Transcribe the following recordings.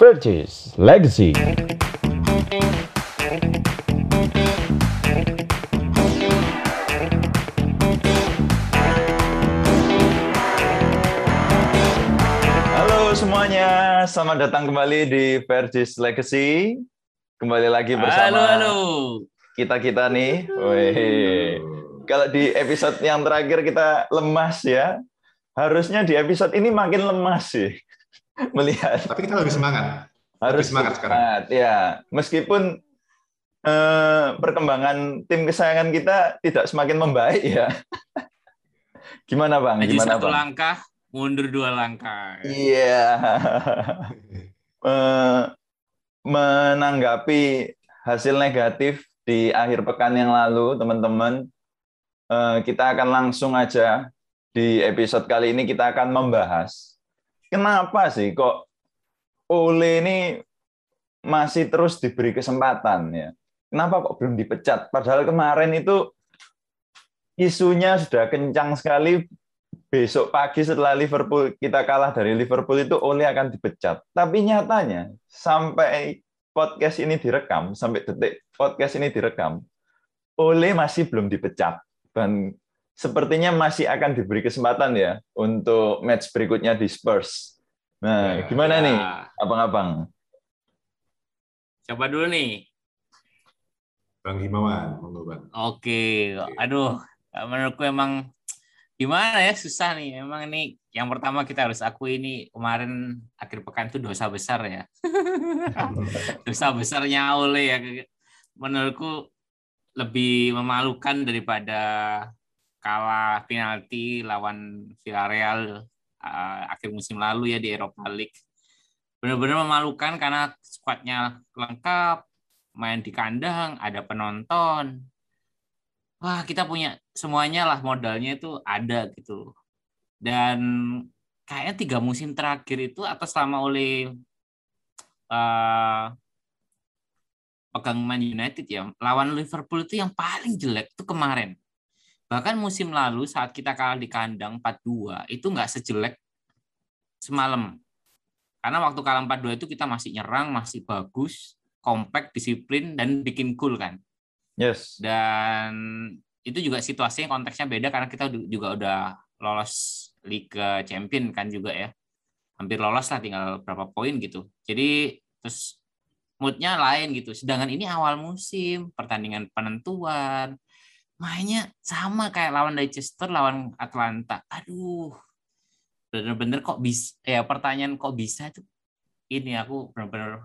Purchase Legacy. Halo semuanya, selamat datang kembali di Vergis Legacy. Kembali lagi bersama Halo, halo. kita-kita nih. Wih. Kalau di episode yang terakhir kita lemas ya, harusnya di episode ini makin lemas sih. Melihat Tapi kita lebih semangat. harus Lebih semangat sekarang. semangat, ya. Meskipun eh, perkembangan tim kesayangan kita tidak semakin membaik ya. Gimana bang? Maju Gimana satu bang? langkah, mundur dua langkah. Iya. Eh, menanggapi hasil negatif di akhir pekan yang lalu, teman-teman, eh, kita akan langsung aja di episode kali ini kita akan membahas kenapa sih kok Ole ini masih terus diberi kesempatan ya. Kenapa kok belum dipecat? Padahal kemarin itu isunya sudah kencang sekali besok pagi setelah Liverpool kita kalah dari Liverpool itu Ole akan dipecat. Tapi nyatanya sampai podcast ini direkam, sampai detik podcast ini direkam, Ole masih belum dipecat dan sepertinya masih akan diberi kesempatan ya untuk match berikutnya di Spurs. Nah, Ya, gimana Ya. nih, abang-abang? Coba dulu nih. Bang Himawan, monggo Bang. Oke, aduh, menurutku emang gimana ya susah nih. Emang ini yang pertama kita harus akui ini kemarin akhir pekan itu dosa besar ya. dosa besarnya oleh ya. Menurutku lebih memalukan daripada kalah penalti lawan Villarreal uh, akhir musim lalu ya di Eropa League. Benar-benar memalukan karena skuadnya lengkap, main di kandang, ada penonton. Wah, kita punya semuanya lah modalnya itu ada gitu. Dan kayaknya tiga musim terakhir itu atau selama oleh uh, pegang Man United ya, lawan Liverpool itu yang paling jelek itu kemarin. Bahkan musim lalu saat kita kalah di kandang 4-2 itu nggak sejelek semalam. Karena waktu kalah 4-2 itu kita masih nyerang, masih bagus, compact, disiplin, dan bikin cool kan. Yes. Dan itu juga situasinya konteksnya beda karena kita juga udah lolos Liga Champion kan juga ya. Hampir lolos lah tinggal berapa poin gitu. Jadi terus moodnya lain gitu. Sedangkan ini awal musim, pertandingan penentuan, mainnya sama kayak lawan Leicester, lawan Atlanta. Aduh, bener-bener kok bisa ya pertanyaan kok bisa itu ini aku bener-bener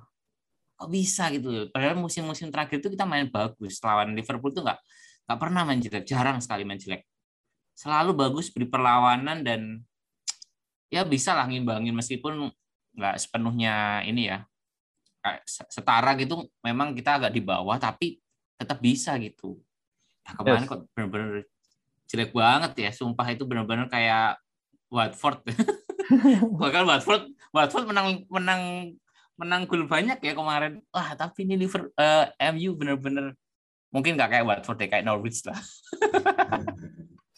kok bisa gitu padahal musim-musim terakhir itu kita main bagus. Lawan Liverpool tuh nggak nggak pernah main jelek. Jarang sekali main jelek. Selalu bagus beri perlawanan dan ya bisa lah ngimbangin meskipun nggak sepenuhnya ini ya. Setara gitu memang kita agak di bawah tapi tetap bisa gitu nah kemarin Yes. kok bener-bener jelek banget ya. Sumpah itu bener-bener kayak Watford. Bahkan Watford Watford menang menang menang gol banyak ya kemarin. Wah tapi ini Liverpool eh, MU bener-bener mungkin nggak kayak Watford ya kayak Norwich lah.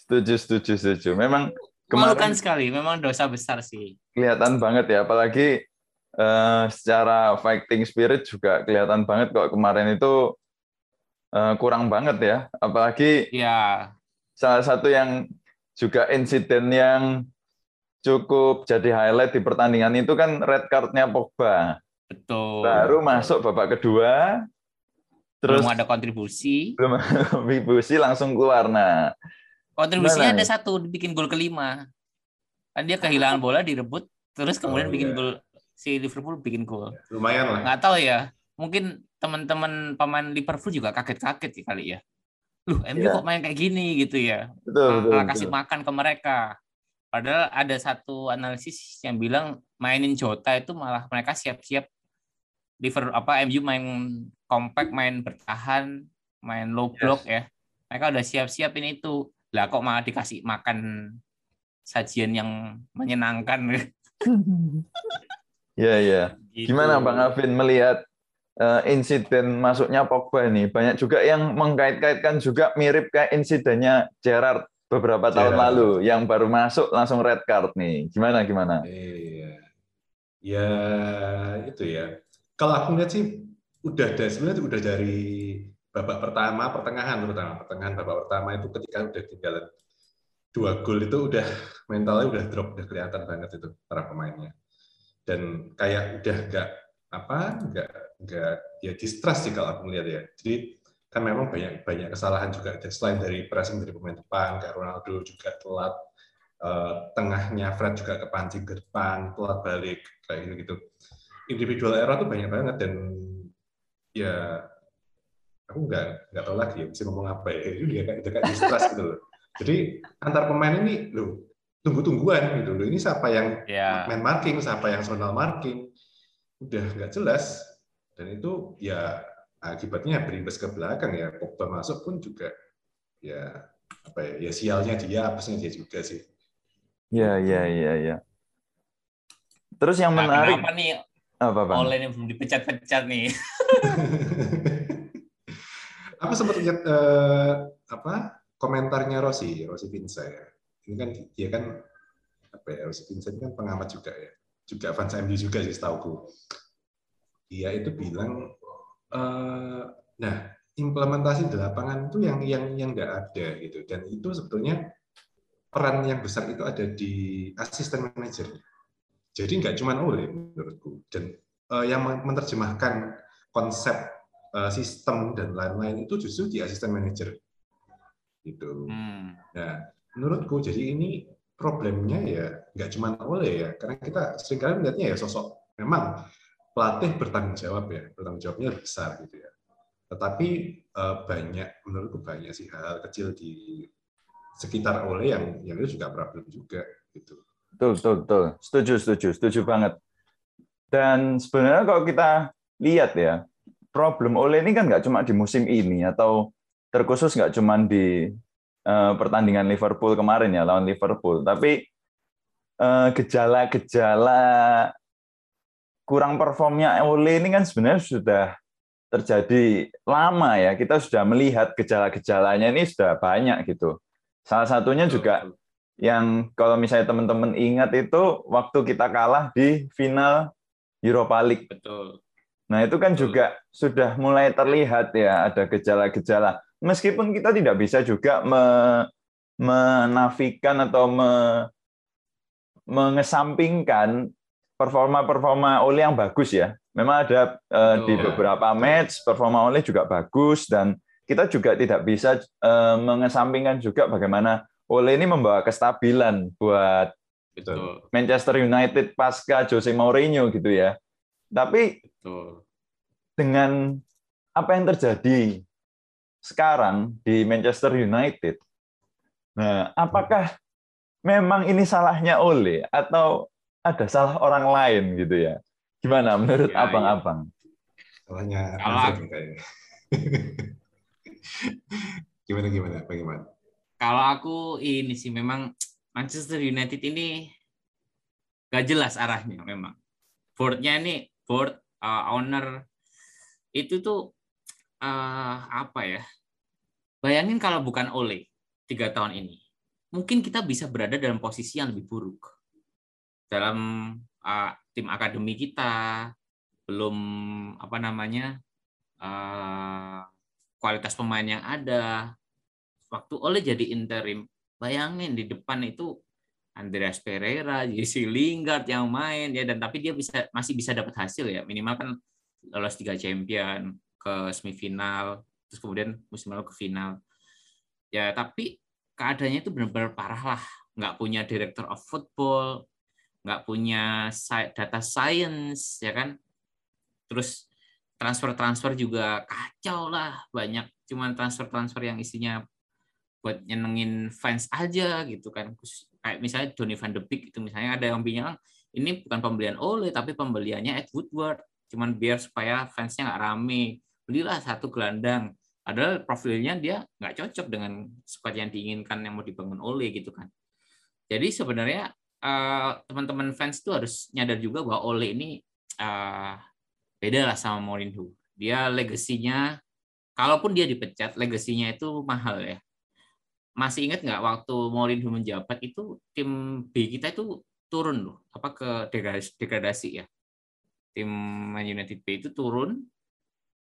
Setuju, setuju, setuju. Memang kemarin sekali memang dosa besar sih. Kelihatan banget ya, apalagi eh, secara fighting spirit juga kelihatan banget kok kemarin itu eh, kurang banget ya. Apalagi ya salah satu yang juga insiden yang cukup jadi highlight di pertandingan itu kan red card-nya Pogba. betul Baru masuk babak kedua, terus belum ada kontribusi belum kontribusi langsung keluar. Nah, kontribusinya Gimana ada satu bikin gol kelima kan dia kehilangan bola direbut terus kemudian Oh, bikin iya. gol si Liverpool bikin gol Lumayan lah. nggak tahu ya mungkin teman-teman pemain Liverpool juga kaget-kaget ya kali ya Loh, MU Iya. kok main kayak gini gitu ya betul, betul, malah kasih betul. makan ke mereka. Padahal ada satu analisis yang bilang mainin Jota itu malah mereka siap-siap Liver apa MU main compact, main bertahan, main low block ya. Mereka udah siap-siapin itu. Lah kok malah dikasih makan sajian yang menyenangkan. Iya, iya. Gitu. Gimana Bang Afin melihat insiden masuknya Pogba ini? Banyak juga yang mengkait-kaitkan juga mirip kayak insidennya Gerrard beberapa tahun Gerrard. lalu yang baru masuk langsung red card nih. Gimana gimana? Iya. Ya itu ya. Kalau aku lihat sih udah dari sebenarnya udah dari babak pertama, pertengahan terutama pertengahan babak pertama itu ketika udah tinggalan dua gol itu udah mentalnya udah drop, udah kelihatan banget itu para pemainnya. Dan kayak udah nggak apa, nggak nggak ya distrust sih kalau aku melihat ya. Jadi kan memang banyak banyak kesalahan juga selain dari pressing dari pemain depan, kayak Ronaldo juga telat eh, tengahnya Fred juga kepancing ke depan, telat balik kayak gitu gitu. Individual error tuh banyak banget dan ya aku nggak nggak tahu lagi ya mesti ngomong apa ya itu dia kayak kayak distrust gitu loh jadi antar pemain ini lo tunggu-tungguan gitu loh ini siapa yang Ya. main marking siapa yang zonal marking udah nggak jelas dan itu ya akibatnya berimbas ke belakang ya Pogba masuk pun juga ya apa ya ya sialnya dia apesnya dia juga sih Iya, iya, iya, iya. Terus yang Nah, menarik kenapa nih apa, Bang? Oleh ini belum dipecat-pecat nih? aku sempat lihat eh, apa komentarnya Rossi Rossi Pinsa ya ini kan dia kan apa ya Rossi Pinsa ini kan pengamat juga ya juga fans MU juga sih setauku dia itu bilang eh, nah implementasi di lapangan itu yang yang yang nggak ada gitu. Dan itu sebetulnya peran yang besar itu ada di asisten manajernya jadi nggak cuma oleh menurutku. Dan eh, yang menerjemahkan konsep eh, sistem dan lain-lain itu justru di asisten manajer. Gitu. Hmm. Nah, menurutku jadi ini problemnya ya nggak cuma oleh ya, karena kita sering kali melihatnya ya sosok memang pelatih bertanggung jawab ya, bertanggung jawabnya besar gitu ya. Tetapi eh, banyak menurutku banyak sih hal kecil di sekitar oleh yang yang itu juga problem juga gitu. Betul, betul, betul. Setuju, setuju, setuju banget. Dan sebenarnya kalau kita lihat ya, problem Ole ini kan nggak cuma di musim ini atau terkhusus nggak cuma di eh, pertandingan Liverpool kemarin ya lawan Liverpool, tapi eh, gejala-gejala kurang performnya Ole ini kan sebenarnya sudah terjadi lama ya. Kita sudah melihat gejala-gejalanya ini sudah banyak gitu. Salah satunya juga yang kalau misalnya teman-teman ingat itu waktu kita kalah di final Europa League. Betul. Nah, itu kan Betul. juga sudah mulai terlihat ya ada gejala-gejala. Meskipun kita tidak bisa juga me- menafikan atau me- mengesampingkan performa-performa Ole yang bagus ya. Memang ada eh, di beberapa match performa Ole juga bagus dan kita juga tidak bisa eh, mengesampingkan juga bagaimana Ole ini membawa kestabilan buat Betul. Manchester United pasca Jose Mourinho gitu ya. Tapi Betul. dengan apa yang terjadi sekarang di Manchester United, nah apakah memang ini salahnya Ole atau ada salah orang lain gitu ya? Gimana menurut Ya, abang-abang? Salahnya Kalau gimana gimana bagaimana? Kalau aku ini sih memang Manchester United ini gak jelas arahnya memang. Boardnya ini board uh, owner itu tuh uh, apa ya? Bayangin kalau bukan Ole tiga tahun ini, mungkin kita bisa berada dalam posisi yang lebih buruk dalam uh, tim akademi kita. Belum apa namanya uh, kualitas pemain yang ada. Waktu Ole jadi interim bayangin di depan itu Andreas Pereira, Jesse Lingard yang main ya dan tapi dia bisa masih bisa dapat hasil ya. Minimal kan lolos tiga champion ke semifinal terus kemudian musim lalu ke final. Ya tapi keadaannya itu benar-benar parah lah. Nggak punya director of football nggak punya data science ya kan? Terus transfer-transfer juga kacau lah banyak. Cuman transfer-transfer yang isinya buat nyenengin fans aja gitu kan. Kayak misalnya Donny van de Beek itu misalnya ada yang bilang ini bukan pembelian Ole tapi pembeliannya Ed Woodward. Cuman biar supaya fansnya nggak rame. Belilah satu gelandang. Padahal profilnya dia nggak cocok dengan squad yang diinginkan yang mau dibangun Ole gitu kan. Jadi sebenarnya eh, teman-teman fans itu harus nyadar juga bahwa Ole ini eh, beda lah sama Mourinho. Dia legasinya kalaupun dia dipecat legasinya itu mahal ya. Masih ingat nggak waktu Mourinho menjabat itu tim B kita itu turun loh apa ke degradasi, degradasi ya? Tim Man United B itu turun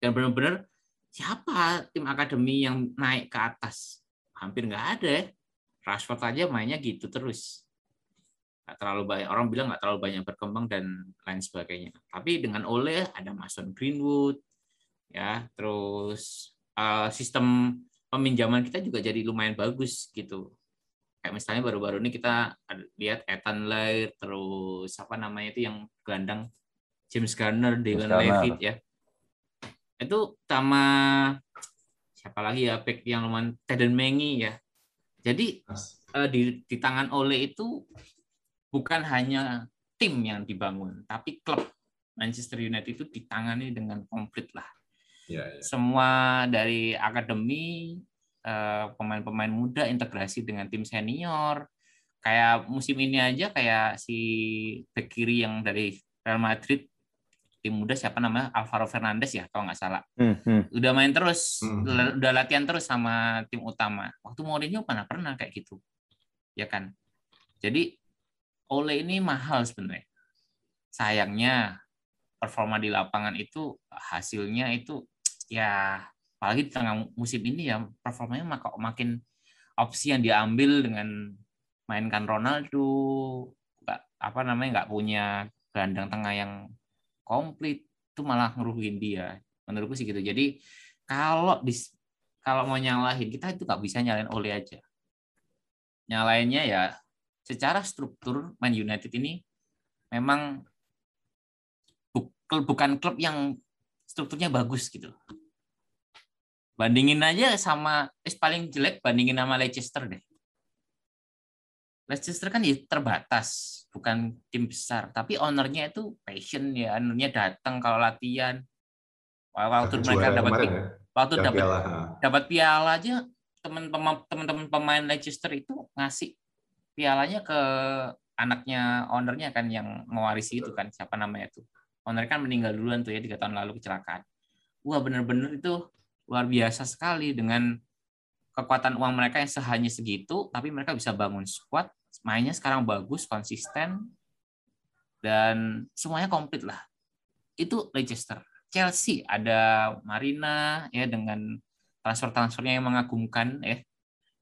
dan benar-benar siapa tim akademi yang naik ke atas? Hampir nggak ada ya. Rashford aja mainnya gitu terus nggak terlalu banyak orang bilang nggak terlalu banyak berkembang dan lain sebagainya. Tapi dengan Ole ada Mason Greenwood ya terus uh, sistem peminjaman kita juga jadi lumayan bagus gitu. Kayak misalnya baru-baru ini kita lihat Ethan Lair terus apa namanya itu yang gelandang James Garner, Dylan Levitt ya. Itu sama siapa lagi ya back yang lumayan Teden Mengi ya. Jadi uh, di di tangan Ole itu bukan hanya tim yang dibangun, tapi klub Manchester United itu ditangani dengan komplit lah. Ya, ya. Semua dari akademi, eh, pemain-pemain muda integrasi dengan tim senior. Kayak musim ini aja kayak si bek kiri yang dari Real Madrid tim muda siapa namanya Alvaro Fernandes ya kalau nggak salah hmm, hmm. udah main terus hmm. udah latihan terus sama tim utama waktu Mourinho pernah pernah kayak gitu ya kan jadi Ole ini mahal sebenarnya. Sayangnya performa di lapangan itu hasilnya itu ya apalagi di tengah musim ini ya performanya makin opsi yang diambil dengan mainkan Ronaldo nggak apa namanya nggak punya gelandang tengah yang komplit itu malah ngerugiin dia. Menurutku sih gitu. Jadi kalau di kalau mau nyalahin kita itu nggak bisa nyalain Ole aja. Nyalainnya ya secara struktur Man United ini memang bukan klub yang strukturnya bagus gitu. Bandingin aja sama eh, paling jelek bandingin sama Leicester deh. Leicester kan ya terbatas, bukan tim besar, tapi ownernya itu passion ya, ownernya datang kalau latihan. Waktu mereka dapat ya? waktu dapat dapat piala aja teman-teman pemain Leicester itu ngasih pialanya ke anaknya ownernya kan yang mewarisi itu kan siapa namanya itu owner kan meninggal duluan tuh ya tiga tahun lalu kecelakaan. Wah bener-bener itu luar biasa sekali dengan kekuatan uang mereka yang sehanya segitu tapi mereka bisa bangun squad mainnya sekarang bagus konsisten dan semuanya komplit lah. Itu Leicester. Chelsea ada Marina ya dengan transfer-transfernya yang mengagumkan ya.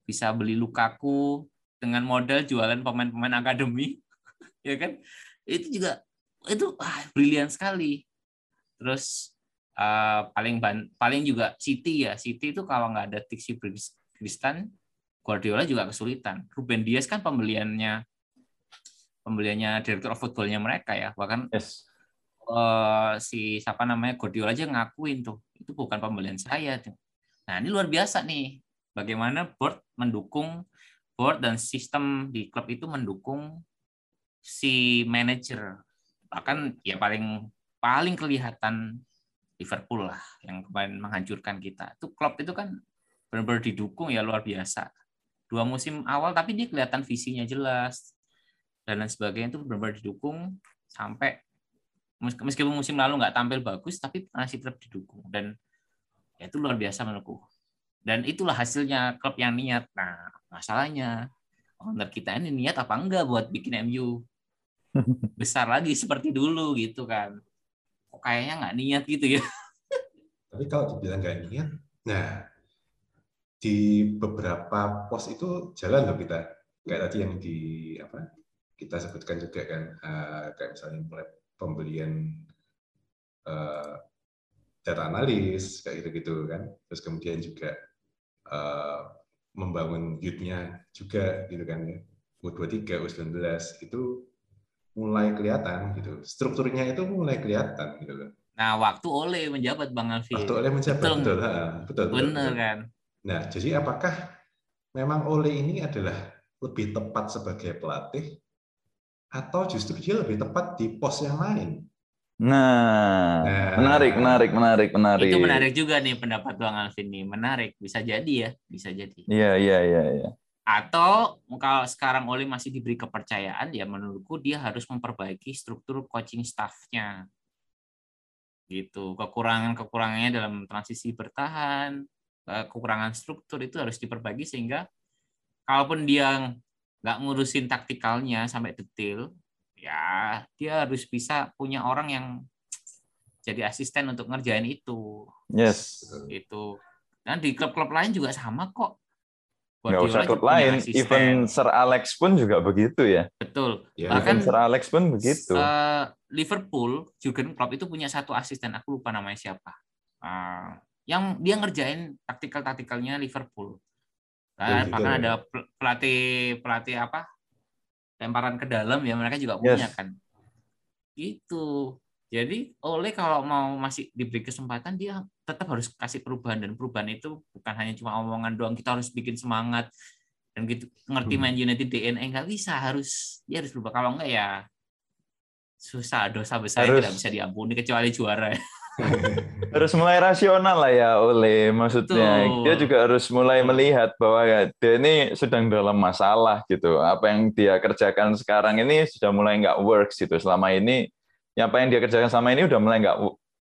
Bisa beli Lukaku dengan modal jualan pemain-pemain akademi ya kan? Itu juga itu ah, brilian sekali. Terus uh, paling ban, paling juga City ya. City itu kalau nggak ada Tixi Kristan Guardiola juga kesulitan. Ruben Dias kan pembeliannya pembeliannya direktur of footballnya mereka ya. Bahkan yes. uh, si siapa namanya Guardiola aja ngakuin tuh itu bukan pembelian saya. Tuh. nah ini luar biasa nih. Bagaimana board mendukung board dan sistem di klub itu mendukung si manajer bahkan ya paling paling kelihatan Liverpool lah yang kemarin menghancurkan kita. Itu klub itu kan benar-benar didukung ya luar biasa. Dua musim awal tapi dia kelihatan visinya jelas dan lain sebagainya itu benar-benar didukung sampai meskipun musim lalu nggak tampil bagus tapi masih tetap didukung. Dan ya itu luar biasa menurutku dan itulah hasilnya klub yang niat. Nah, masalahnya owner kita ini niat apa enggak buat bikin MU besar lagi seperti dulu gitu kan. Kok kayaknya nggak niat gitu ya. Tapi kalau dibilang nggak niat, nah di beberapa pos itu jalan loh kita. Kayak tadi yang di apa kita sebutkan juga kan, uh, kayak misalnya mulai pembelian uh, data analis kayak gitu-gitu kan. Terus kemudian juga uh, membangun youth-nya juga gitu kan ya. U23, U19 itu mulai kelihatan gitu. Strukturnya itu mulai kelihatan gitu loh. Nah, waktu oleh menjabat Bang Alfi. Waktu oleh menjabat betul, betul, ha, betul, betul, betul. kan. Nah, jadi apakah memang oleh ini adalah lebih tepat sebagai pelatih atau justru dia lebih tepat di pos yang lain? Nah, nah, menarik, menarik, menarik, menarik. Itu menarik juga nih pendapat Bang Alvin nih. Menarik, bisa jadi ya, bisa jadi. Iya, iya, iya, iya. Atau kalau sekarang Oli masih diberi kepercayaan, ya menurutku dia harus memperbaiki struktur coaching staff-nya. Gitu. Kekurangan-kekurangannya dalam transisi bertahan, eh, kekurangan struktur itu harus diperbaiki sehingga kalaupun dia nggak ngurusin taktikalnya sampai detail, ya dia harus bisa punya orang yang jadi asisten untuk ngerjain itu. Yes. Itu. Dan di klub-klub lain juga sama kok. Nggak usah klub lain, asisten. even Sir Alex pun juga begitu ya. Betul. Ya, Bahkan Even Sir Alex pun begitu. eh, Liverpool, Jurgen Klopp itu punya satu asisten, aku lupa namanya siapa. Ah, yang dia ngerjain taktikal-taktikalnya Liverpool. Nah, gitu bahkan ya. ada pel- pelatih pelatih apa? Lemparan ke dalam ya mereka juga punya Yes. kan. Gitu. Jadi oleh kalau mau masih diberi kesempatan dia tetap harus kasih perubahan dan perubahan itu bukan hanya cuma omongan doang kita harus bikin semangat dan gitu ngerti Hmm. Man United DNA nggak bisa harus dia harus berubah kalau enggak ya susah dosa besar Harus. tidak bisa diampuni kecuali juara harus mulai rasional lah ya oleh maksudnya. Betul. dia juga harus mulai melihat bahwa ya, dia ini sedang dalam masalah gitu. Apa yang dia kerjakan sekarang ini sudah mulai nggak works gitu. Selama ini apa yang dia kerjakan selama ini udah mulai nggak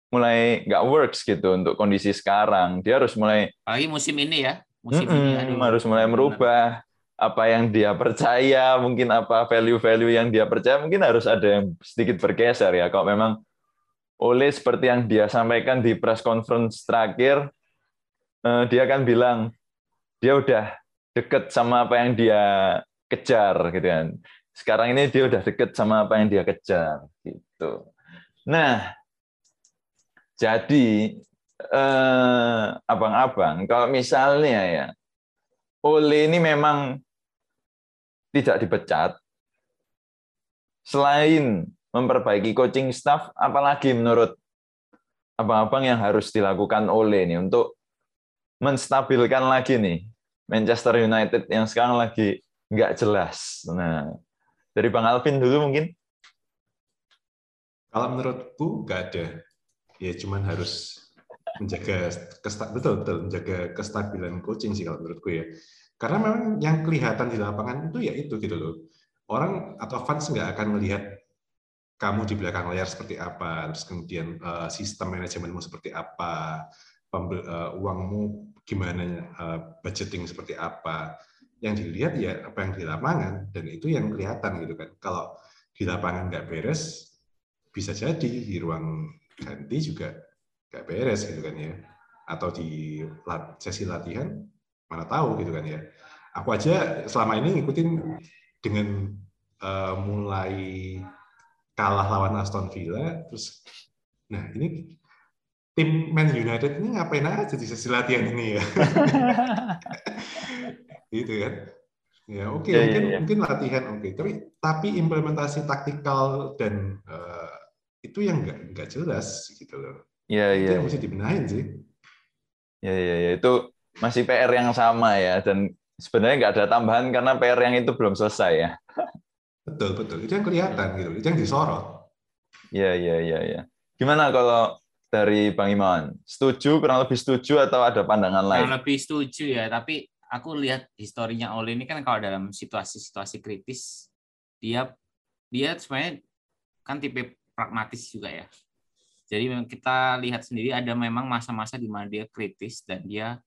mulai nggak works gitu untuk kondisi sekarang. Dia harus mulai apalagi musim ini ya. Musim ini Mm-mm, aduh, harus mulai merubah apa yang dia percaya mungkin apa value-value yang dia percaya mungkin harus ada yang sedikit bergeser ya. Kalau memang oleh seperti yang dia sampaikan di press conference terakhir eh, dia kan bilang dia udah deket sama apa yang dia kejar gitu kan. Sekarang ini dia udah deket sama apa yang dia kejar gitu. Nah jadi eh, abang-abang kalau misalnya ya Ole ini memang tidak dipecat. Selain memperbaiki coaching staff apalagi menurut abang-abang yang harus dilakukan Ole ini untuk menstabilkan lagi nih Manchester United yang sekarang lagi nggak jelas. Nah, dari Bang Alvin dulu mungkin. Kalau menurutku nggak ada. Ya cuman harus menjaga kesta betul betul menjaga kestabilan coaching sih kalau menurutku ya. Karena memang yang kelihatan di lapangan itu ya itu gitu loh. Orang atau fans nggak akan melihat kamu di belakang layar seperti apa, terus kemudian eh, sistem manajemenmu seperti apa, pembel- eh, uangmu gimana, eh, budgeting seperti apa. Yang dilihat ya apa yang di lapangan dan itu yang kelihatan gitu kan. Kalau di lapangan nggak beres, bisa jadi di ruang ganti juga nggak beres gitu kan ya atau di sesi latihan mana tahu gitu kan ya aku aja selama ini ngikutin dengan eh, mulai kalah lawan Aston Villa terus nah ini tim Man United ini ngapain aja di sesi latihan ini ya gitu kan ya oke Ya, ya, mungkin ya. mungkin latihan oke tapi tapi implementasi taktikal dan eh, itu yang nggak nggak jelas gitu loh Ya, itu ya, yang mesti dibenahin sih ya, ya, ya. Itu masih PR yang sama ya. Dan sebenarnya nggak ada tambahan karena PR yang itu belum selesai ya. Betul betul itu yang kelihatan gitu itu yang disorot Ya, ya, ya, ya. Gimana kalau dari Bang Iman? Setuju, kurang lebih setuju atau ada pandangan lain? Kurang lebih setuju ya, tapi aku lihat historinya Ole ini kan kalau dalam situasi-situasi kritis dia dia sebenarnya kan tipe pragmatis juga ya. Jadi memang kita lihat sendiri ada memang masa-masa di mana dia kritis dan dia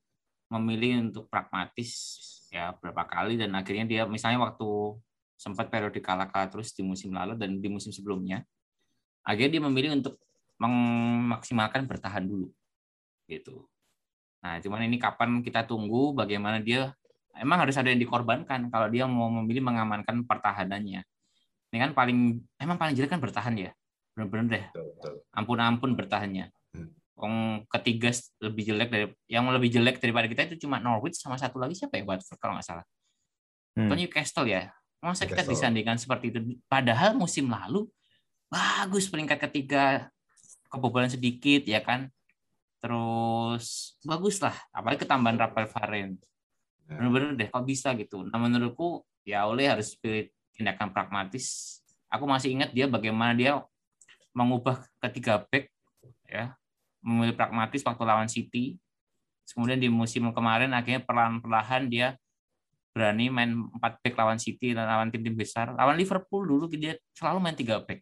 memilih untuk pragmatis ya berapa kali dan akhirnya dia misalnya waktu sempat periode kalah-kalah terus di musim lalu dan di musim sebelumnya akhirnya dia memilih untuk memaksimalkan bertahan dulu gitu. Nah, cuman ini kapan kita tunggu bagaimana dia emang harus ada yang dikorbankan kalau dia mau memilih mengamankan pertahanannya. Ini kan paling emang paling jelek kan bertahan ya. Benar-benar deh. betul, betul. Ampun-ampun bertahannya. Hmm. Wong ketiga lebih jelek dari yang lebih jelek daripada kita itu cuma Norwich sama satu lagi siapa ya Watford kalau nggak salah. Hmm. Atau Newcastle ya. Masa kita disandingkan seperti itu padahal musim lalu bagus peringkat ketiga kebobolan sedikit ya kan. Terus bagus lah, apalagi ketambahan Rafael Varane. Nah, Bener-bener deh, kok bisa gitu. Nah menurutku ya oleh harus pilih tindakan pragmatis. Aku masih ingat dia bagaimana dia mengubah ketiga back ya, memilih pragmatis waktu lawan City. Kemudian di musim kemarin akhirnya perlahan-perlahan dia berani main 4 back lawan City dan lawan tim-tim besar. Lawan Liverpool dulu dia selalu main 3 back.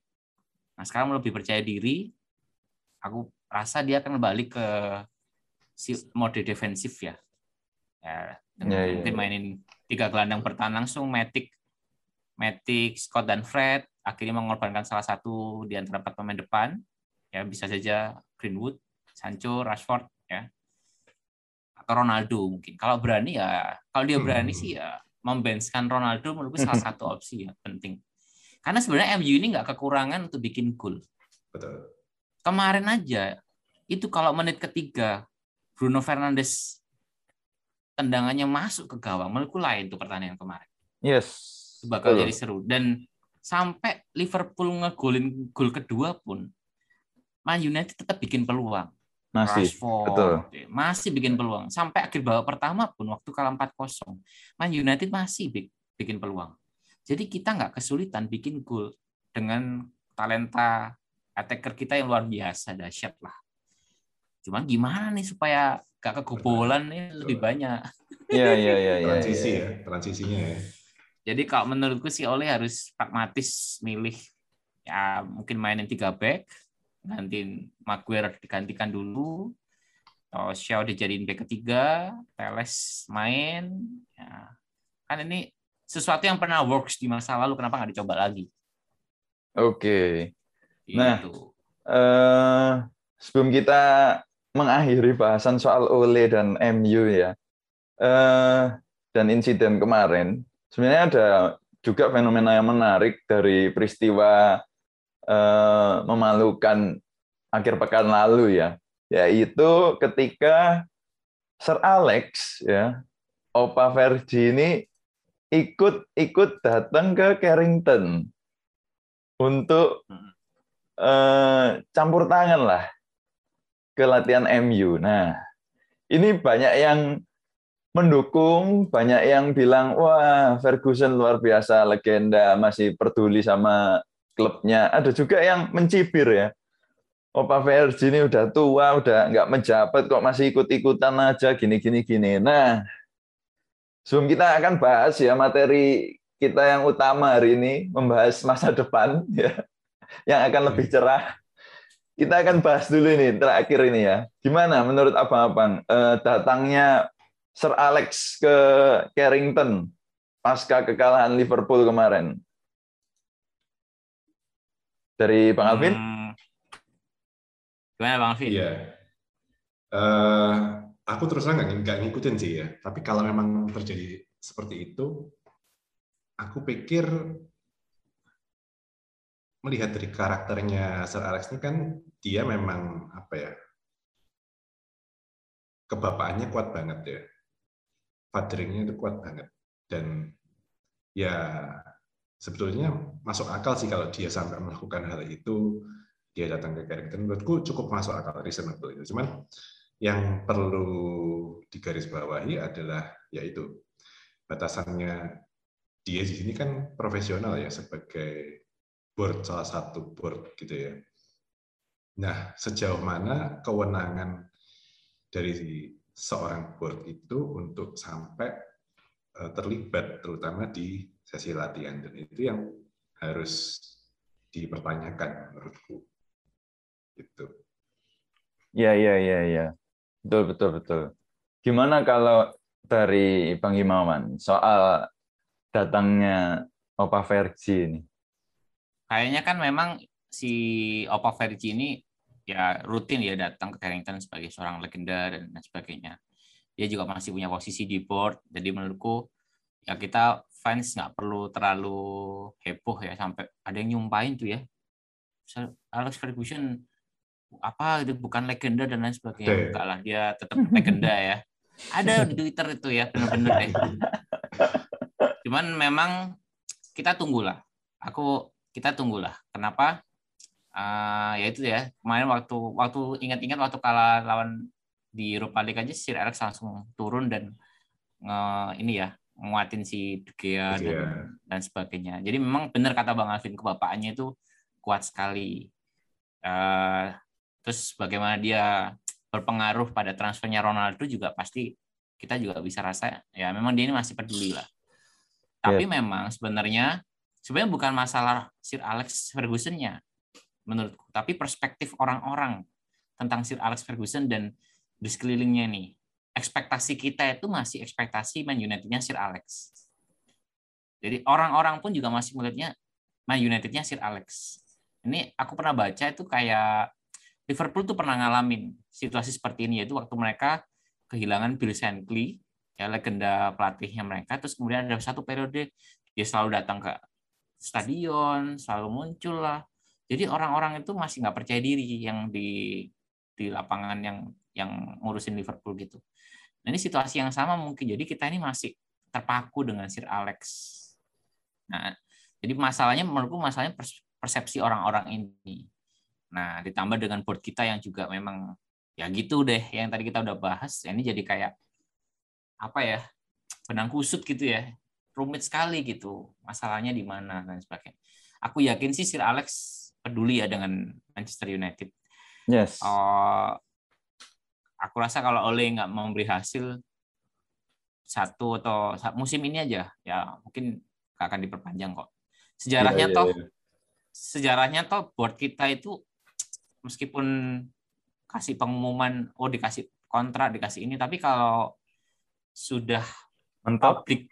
Nah, sekarang lebih percaya diri. Aku rasa dia akan balik ke si mode defensif ya. Ya, dengan ya, mungkin ya. mainin tiga gelandang bertahan langsung Matic Matic, Scott dan Fred akhirnya mengorbankan salah satu di antara empat pemain depan ya bisa saja Greenwood, Sancho, Rashford ya Ronaldo mungkin. Kalau berani ya kalau dia berani Hmm. sih ya membenchkan Ronaldo menurutku salah satu opsi ya penting. Karena sebenarnya MU ini nggak kekurangan untuk bikin gol. Betul. Kemarin aja itu kalau menit ketiga Bruno Fernandes tendangannya masuk ke gawang, menurutku lain tuh pertandingan kemarin. Yes. Itu bakal Betul. jadi seru dan sampai Liverpool ngegolin gol kedua pun Man United tetap bikin peluang. Masih. Rashford betul. ya, masih bikin peluang. Sampai akhir babak pertama pun waktu kalah 4-0, Man United masih bi- bikin peluang. Jadi kita nggak kesulitan bikin gol dengan talenta attacker kita yang luar biasa dahsyat lah. Cuman gimana nih supaya gak kebobolan nih lebih banyak. Iya, iya, iya, iya. Transisi iya. ya, transisinya ya. Jadi kalau menurutku sih Oleh harus pragmatis milih ya mungkin mainin tiga back, gantiin Maguire digantikan dulu, atau Shaw dijadiin back ketiga, Teles main, ya. kan ini sesuatu yang pernah works di masa lalu, kenapa nggak dicoba lagi? Oke. Nah. Gitu. eh sebelum kita mengakhiri bahasan soal Ole dan MU ya, eh dan insiden kemarin, sebenarnya ada juga fenomena yang menarik dari peristiwa eh, memalukan akhir pekan lalu ya, yaitu ketika Sir Alex ya, Opa Verdi ini ikut ikut datang ke Carrington untuk eh, campur tangan lah ke latihan MU. Nah, ini banyak yang mendukung, banyak yang bilang, wah Ferguson luar biasa, legenda, masih peduli sama klubnya. Ada juga yang mencibir ya. Opa Verdi ini udah tua, udah nggak menjabat kok masih ikut-ikutan aja gini gini gini. Nah, sebelum kita akan bahas ya materi kita yang utama hari ini membahas masa depan ya yang akan lebih cerah. Kita akan bahas dulu ini terakhir ini ya. Gimana menurut abang-abang eh, datangnya Sir Alex ke Carrington pasca kekalahan Liverpool kemarin? Dari Bang Alvin? Hmm. Gimana Bang Alvin? Iya. Eh, aku terus terang nggak nggak ngikutin sih ya. Tapi kalau memang terjadi seperti itu, aku pikir melihat dari karakternya Sir Alex ini kan dia memang apa ya kebapaannya kuat banget ya fatheringnya itu kuat banget dan ya sebetulnya masuk akal sih kalau dia sampai melakukan hal itu dia datang ke Carrington menurutku cukup masuk akal reasonable itu cuman yang perlu digarisbawahi adalah yaitu batasannya dia di sini kan profesional ya sebagai board salah satu board gitu ya. Nah, sejauh mana kewenangan dari seorang board itu untuk sampai eh, terlibat terutama di sesi latihan dan itu yang harus dipertanyakan menurutku. Gitu. Ya, ya, ya, ya. Betul, betul, betul. Gimana kalau dari Bang Himawan soal datangnya Opa Vergi ini? Kayaknya kan memang si Opa Vergi ini ya rutin ya datang ke Carrington sebagai seorang legenda dan lain sebagainya. Dia juga masih punya posisi di board, jadi menurutku ya kita fans nggak perlu terlalu heboh ya sampai ada yang nyumpahin tuh ya. Alex Ferguson apa itu bukan legenda dan lain sebagainya. Enggak lah, dia tetap legenda ya. Ada di Twitter itu ya, bener-bener deh. Cuman memang kita tunggulah. Aku kita tunggulah. Kenapa? Ah, ya itu ya. Kemarin waktu waktu ingat-ingat waktu kalah lawan di Europa League aja Sir Alex langsung turun dan nge- ini ya nguatin si De Gea De dan, dan sebagainya. Jadi memang benar kata Bang Alvin kebapaannya itu kuat sekali. Eh, terus bagaimana dia berpengaruh pada transfernya Ronaldo juga pasti kita juga bisa rasa ya memang dia ini masih peduli lah. Tapi memang sebenarnya sebenarnya bukan masalah Sir Alex Ferguson-nya menurutku, tapi perspektif orang-orang tentang Sir Alex Ferguson dan di sekelilingnya nih. Ekspektasi kita itu masih ekspektasi Man United-nya Sir Alex. Jadi orang-orang pun juga masih melihatnya Man United-nya Sir Alex. Ini aku pernah baca itu kayak Liverpool tuh pernah ngalamin situasi seperti ini yaitu waktu mereka kehilangan Bill Shankly ya legenda pelatihnya mereka terus kemudian ada satu periode dia selalu datang ke stadion selalu muncul lah jadi orang-orang itu masih nggak percaya diri yang di di lapangan yang yang ngurusin Liverpool gitu nah ini situasi yang sama mungkin jadi kita ini masih terpaku dengan Sir Alex nah jadi masalahnya menurutku masalahnya persepsi orang-orang ini Nah, ditambah dengan board kita yang juga memang ya gitu deh yang tadi kita udah bahas. Ini jadi kayak apa ya? benang kusut gitu ya. Rumit sekali gitu. Masalahnya di mana dan sebagainya. Aku yakin sih Sir Alex peduli ya dengan Manchester United. Yes. Uh, aku rasa kalau Ole nggak memberi hasil satu atau musim ini aja ya mungkin gak akan diperpanjang kok. Sejarahnya yeah, yeah, toh yeah. sejarahnya toh board kita itu meskipun kasih pengumuman oh dikasih kontrak dikasih ini tapi kalau sudah mentok public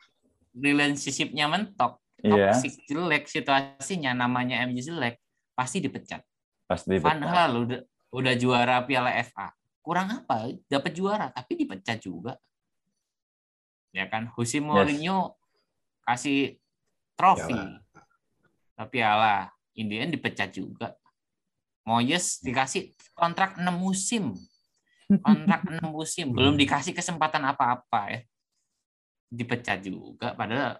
relationship-nya mentok yeah. toxic jelek situasinya namanya MU jelek pasti dipecat pasti dipecat. Van Hal udah udah juara Piala FA kurang apa dapat juara tapi dipecat juga ya kan Jose Mourinho yes. kasih trofi tapi ala Indian dipecat juga Moyes dikasih kontrak 6 musim. Kontrak 6 musim, belum dikasih kesempatan apa-apa ya. Dipecat juga padahal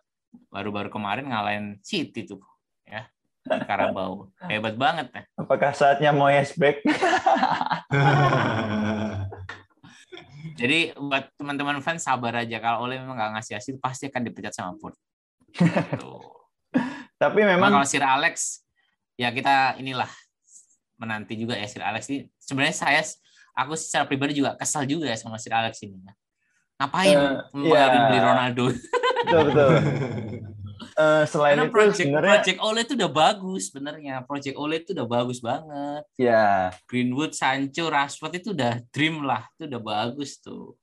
baru-baru kemarin ngalahin City tuh ya. Karabau. Hebat banget ya. Apakah saatnya Moyes back? Jadi buat teman-teman fans sabar aja kalau Oleh memang nggak ngasih hasil pasti akan dipecat sama Port. Tapi memang kalau Sir Alex ya kita inilah menanti juga ya Sir Alex ini. Sebenarnya saya aku secara pribadi juga kesal juga ya sama Sir Alex ini. Ngapain uh, yeah. beli Ronaldo? Betul betul. Uh, selain Karena itu project, sebenarnya project OLED itu udah bagus sebenarnya. Project OLED itu udah bagus banget. Ya. Yeah. Greenwood, Sancho, Rashford itu udah dream lah. Itu udah bagus tuh.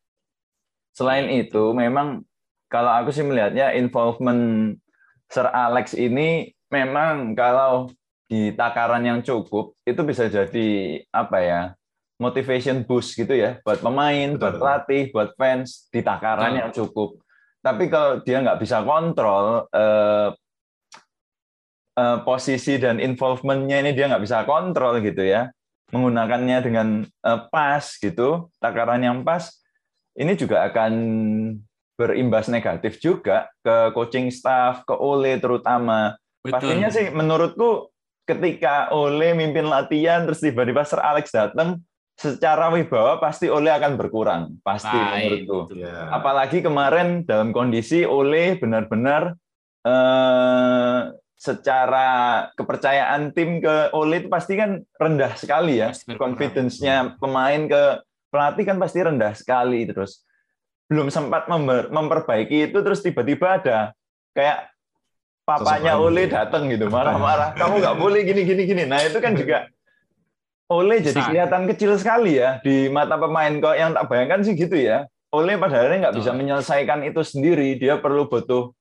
Selain itu memang kalau aku sih melihatnya involvement Sir Alex ini memang kalau di takaran yang cukup itu bisa jadi apa ya motivation boost gitu ya buat pemain, Betul. buat pelatih, buat fans di takaran Betul. yang cukup. Tapi kalau dia nggak bisa kontrol eh, eh, posisi dan involvementnya ini dia nggak bisa kontrol gitu ya, menggunakannya dengan eh, pas gitu, takaran yang pas, ini juga akan berimbas negatif juga ke coaching staff, ke Ole terutama. Betul. Pastinya sih menurutku ketika Ole mimpin latihan terus tiba-tiba Sir Alex datang secara wibawa pasti Ole akan berkurang pasti Baik, menurutku. ya. apalagi kemarin dalam kondisi Ole benar-benar eh, secara kepercayaan tim ke Ole itu pasti kan rendah sekali ya. Confidence-nya pemain ke pelatih kan pasti rendah sekali terus. Belum sempat memperbaiki itu terus tiba-tiba ada kayak papanya Ole datang gitu marah-marah. Kamu nggak boleh gini gini gini. Nah itu kan juga Ole jadi kelihatan kecil sekali ya di mata pemain. Kok yang tak bayangkan sih gitu ya. Ole pada akhirnya nggak bisa menyelesaikan itu sendiri. Dia perlu butuh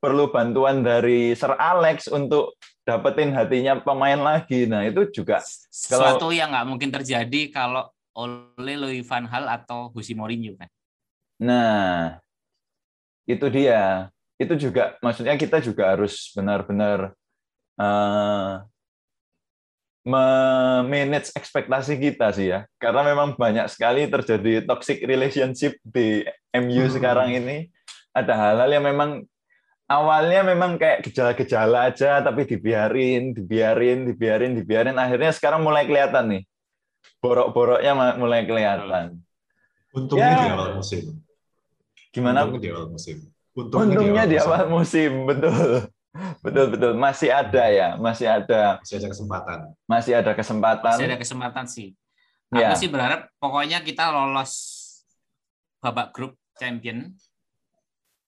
perlu bantuan dari Sir Alex untuk dapetin hatinya pemain lagi. Nah itu juga sesuatu kalau, yang nggak mungkin terjadi kalau Ole Louis van Hal atau Jose Mourinho kan? Nah itu dia. Itu juga maksudnya kita juga harus benar-benar uh, memanage ekspektasi kita sih ya. Karena memang banyak sekali terjadi toxic relationship di MU hmm. sekarang ini. Ada hal-hal yang memang awalnya memang kayak gejala-gejala aja tapi dibiarin dibiarin dibiarin dibiarin. Akhirnya sekarang mulai kelihatan nih. Borok-boroknya mulai kelihatan. Untungnya ya. di awal musim. Gimana? Untungnya di awal musim. Untungnya, Untungnya di awal musim, betul. Betul betul masih ada ya, masih ada masih ada kesempatan. Masih ada kesempatan. Masih ada kesempatan sih. Ya. Aku sih berharap pokoknya kita lolos babak grup champion.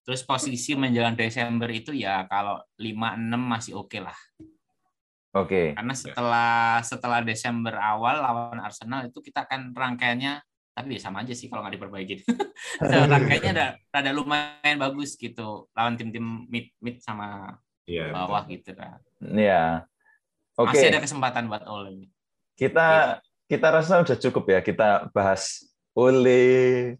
Terus posisi menjelang Desember itu ya kalau 5 6 masih oke okay lah. Oke. Okay. Karena setelah setelah Desember awal lawan Arsenal itu kita akan rangkaiannya tapi ya sama aja sih kalau nggak diperbaiki. Rangkaiannya ada ada lumayan bagus gitu lawan tim-tim mid mid sama yeah, bawah betul. gitu kan. Iya. Oke. Okay. Masih ada kesempatan buat Ole. Kita gitu. kita rasa udah cukup ya kita bahas oleh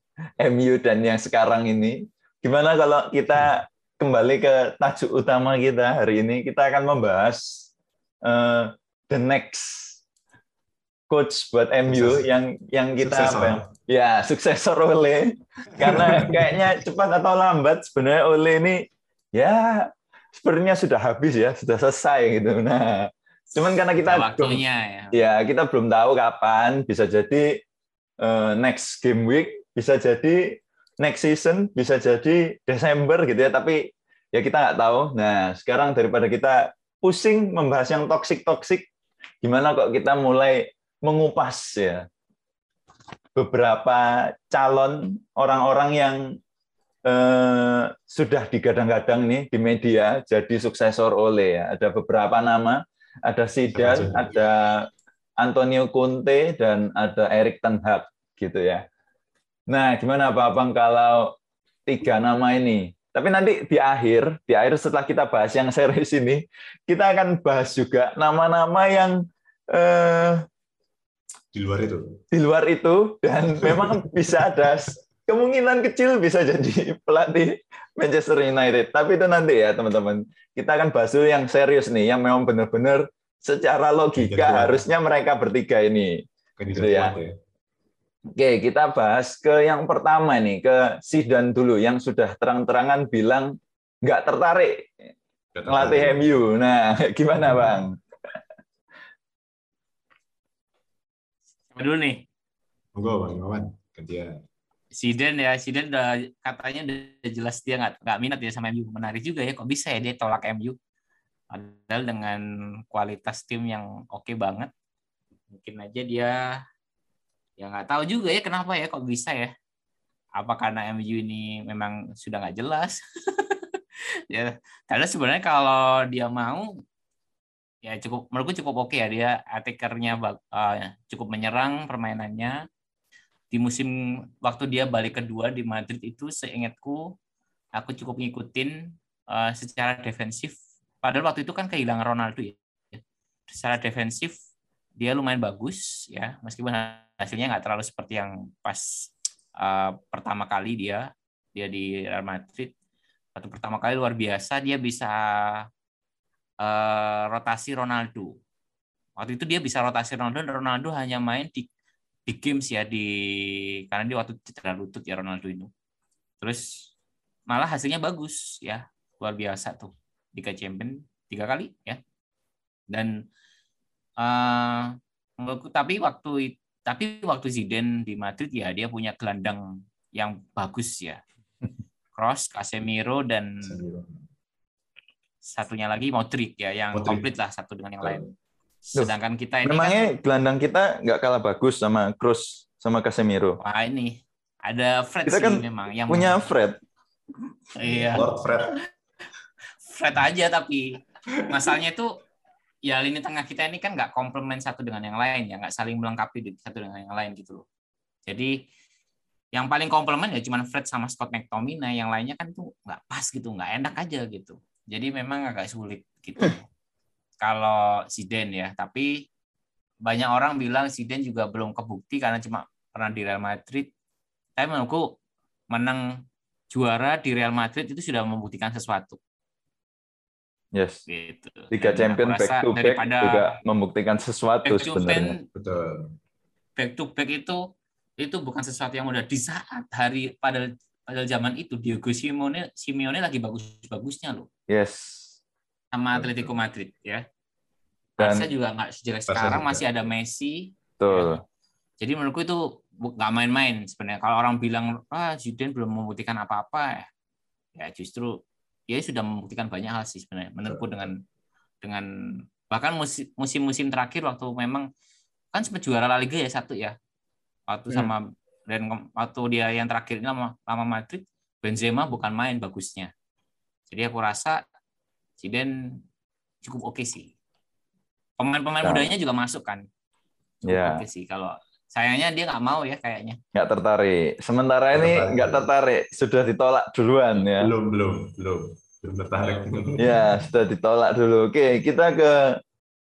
MU dan yang sekarang ini. Gimana kalau kita kembali ke tajuk utama kita hari ini? Kita akan membahas uh, the next coach buat MU yang yang kita suksesor. apa ya? Ya, suksesor Ole. Karena kayaknya cepat atau lambat sebenarnya Ole ini ya sebenarnya sudah habis ya, sudah selesai gitu. Nah, cuman karena kita Udah waktunya ya. ya kita belum tahu kapan, bisa jadi uh, next game week, bisa jadi next season, bisa jadi Desember gitu ya, tapi ya kita nggak tahu. Nah, sekarang daripada kita pusing membahas yang toksik-toksik, gimana kok kita mulai mengupas ya beberapa calon orang-orang yang eh, sudah digadang-gadang nih di media jadi suksesor oleh ya. Ada beberapa nama, ada Zidane, ada Antonio Conte dan ada Erik ten Hag gitu ya. Nah, gimana Pak Abang kalau tiga nama ini? Tapi nanti di akhir, di akhir setelah kita bahas yang series ini, kita akan bahas juga nama-nama yang eh, Di luar itu. di luar itu dan memang bisa ada kemungkinan kecil bisa jadi pelatih Manchester United. Tapi itu nanti ya teman-teman. Kita akan bahas dulu yang serius nih, yang memang benar-benar secara logika kuat. harusnya mereka bertiga ini. Gitu ya. ya. Oke, kita bahas ke yang pertama nih, ke Zidane dulu yang sudah terang-terangan bilang nggak tertarik tertarik. MU. Nah, gimana Bang? Siapa dulu nih? Monggo Bang Iwan, gantian. Zidane ya, Zidane udah katanya udah jelas dia nggak nggak minat ya sama MU. Menarik juga ya, kok bisa ya dia tolak MU? Padahal dengan kualitas tim yang oke banget, mungkin aja dia ya nggak tahu juga ya kenapa ya kok bisa ya? Apa karena MU ini memang sudah nggak jelas? ya, karena sebenarnya kalau dia mau ya cukup menurutku cukup oke ya dia attackernya bag- eh, cukup menyerang permainannya di musim waktu dia balik kedua di Madrid itu seingatku aku cukup ngikutin eh, secara defensif. Padahal waktu itu kan kehilangan Ronaldo ya. Secara defensif dia lumayan bagus ya. Meskipun hasilnya nggak terlalu seperti yang pas eh, pertama kali dia dia di Real Madrid. Waktu pertama kali luar biasa dia bisa eh, rotasi Ronaldo. Waktu itu dia bisa rotasi Ronaldo dan Ronaldo hanya main di di games ya di karena dia waktu cedera lutut ya Ronaldo itu. Terus malah hasilnya bagus ya luar biasa tuh Liga Champion tiga kali ya dan menurutku tapi waktu tapi waktu Zidane di Madrid ya dia punya gelandang yang bagus ya Kroos, Casemiro dan satunya lagi Modric ya yang Modric. komplit lah satu dengan yang lain. Sedangkan kita ini kan Memangnya gelandang kita nggak kalah bagus sama Kroos sama Casemiro. Wah ini ada Fred Kita sih kan memang yang Punya Fred. iya Lord Fred. Fred aja tapi masalahnya itu ya lini tengah kita ini kan nggak komplement satu dengan yang lain ya nggak saling melengkapi di- satu dengan yang lain gitu loh. Jadi yang paling komplement ya cuman Fred sama Scott McTominay yang lainnya kan tuh nggak pas gitu nggak enak aja gitu. Jadi memang agak sulit gitu. Kalau Zidane ya tapi banyak orang bilang Zidane juga belum kebukti karena cuma pernah di Real Madrid. Tapi menurutku menang juara di Real Madrid itu sudah membuktikan sesuatu Yes. gitu. Dan Champion back to back daripada juga membuktikan sesuatu back to sebenarnya. back, Betul. back to back itu itu bukan sesuatu yang mudah di saat hari pada pada zaman itu Diego Simeone Simeone lagi bagus-bagusnya loh Yes. Sama Atletico Madrid ya. Dan Barca juga nggak sejelek sekarang masih ada Messi. betul. Jadi menurutku itu nggak main-main sebenarnya. Kalau orang bilang ah Zidane belum membuktikan apa-apa ya, ya justru dia sudah membuktikan banyak hal sih sebenarnya. Menurutku dengan dengan bahkan musim- musim-musim terakhir waktu memang kan sempat juara La Liga ya satu ya. Waktu Hmm. sama dan waktu dia yang terakhir ini lama, lama Madrid Benzema bukan main bagusnya. Jadi aku rasa Zidane cukup oke sih. Pemain-pemain Nah. mudanya juga masuk kan. Cukup Ya. oke sih kalau sayangnya dia nggak mau ya kayaknya. Nggak tertarik. Sementara ini nggak tertarik, sudah ditolak duluan ya. Belum, belum, belum. Belum tertarik. Ya, sudah ditolak dulu. Oke, kita ke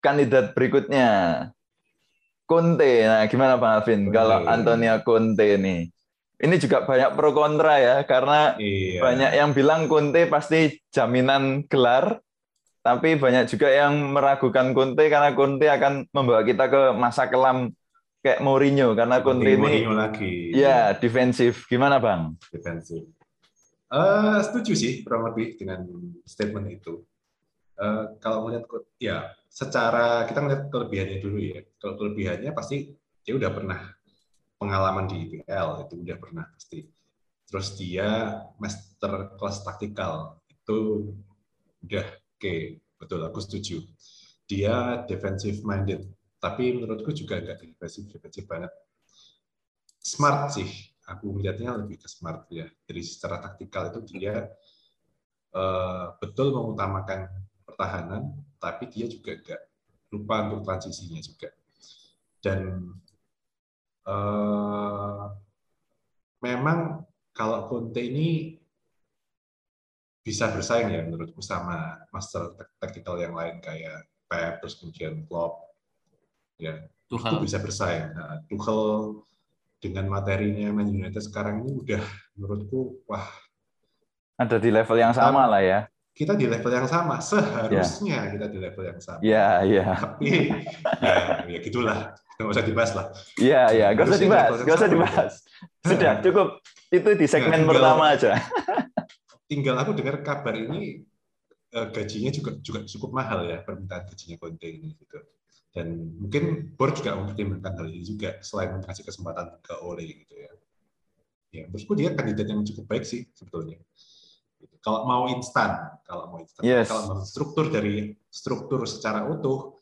kandidat berikutnya. Conte. Nah, gimana Bang Alvin? Kalau Antonio Conte nih. Ini juga banyak pro kontra ya, karena Iya. banyak yang bilang Conte pasti jaminan gelar, tapi banyak juga yang meragukan Conte karena Conte akan membawa kita ke masa kelam kayak Mourinho karena Conte ini Mourinho lagi. ya defensif. Gimana Bang? defensif. Eh, setuju sih kurang lebih dengan statement itu. Eh, kalau melihat ya secara kita melihat kelebihannya dulu ya. Kalau kelebihannya pasti dia udah pernah pengalaman di IPL itu udah pernah pasti. Terus dia master kelas taktikal itu udah oke betul aku setuju. Dia defensive minded tapi menurutku juga nggak defensif defensif banget. Smart sih aku melihatnya lebih ke smart ya. Dari secara taktikal itu dia eh, betul mengutamakan pertahanan, tapi dia juga nggak lupa untuk transisinya juga. Dan eh, memang kalau Conte ini bisa bersaing ya menurutku sama master taktikal yang lain kayak Pep terus kemudian Klopp ya itu Tuchel. bisa bersaing. Nah, Tuchel dengan materinya Man United sekarang ini udah menurutku wah Ada di level yang sama lah ya. Kita di level yang sama seharusnya kita di level yang sama. Ya, ya. Tapi ya, ya gitulah nggak usah dibahas lah. Iya, iya, gak usah dibahas, gak usah dibahas. Sudah cukup. Itu di segmen tinggal- pertama aja. Tinggal aku dengar kabar ini eh, gajinya juga juga cukup mahal ya permintaan gajinya Conte ini gitu. Dan mungkin board juga mempertimbangkan hal ini juga selain mengasih kesempatan ke Ole gitu ya. Ya, menurutku dia kandidat yang cukup baik sih sebetulnya. Kalau mau instan, kalau mau instan, Yes. kalau mau struktur dari struktur secara utuh,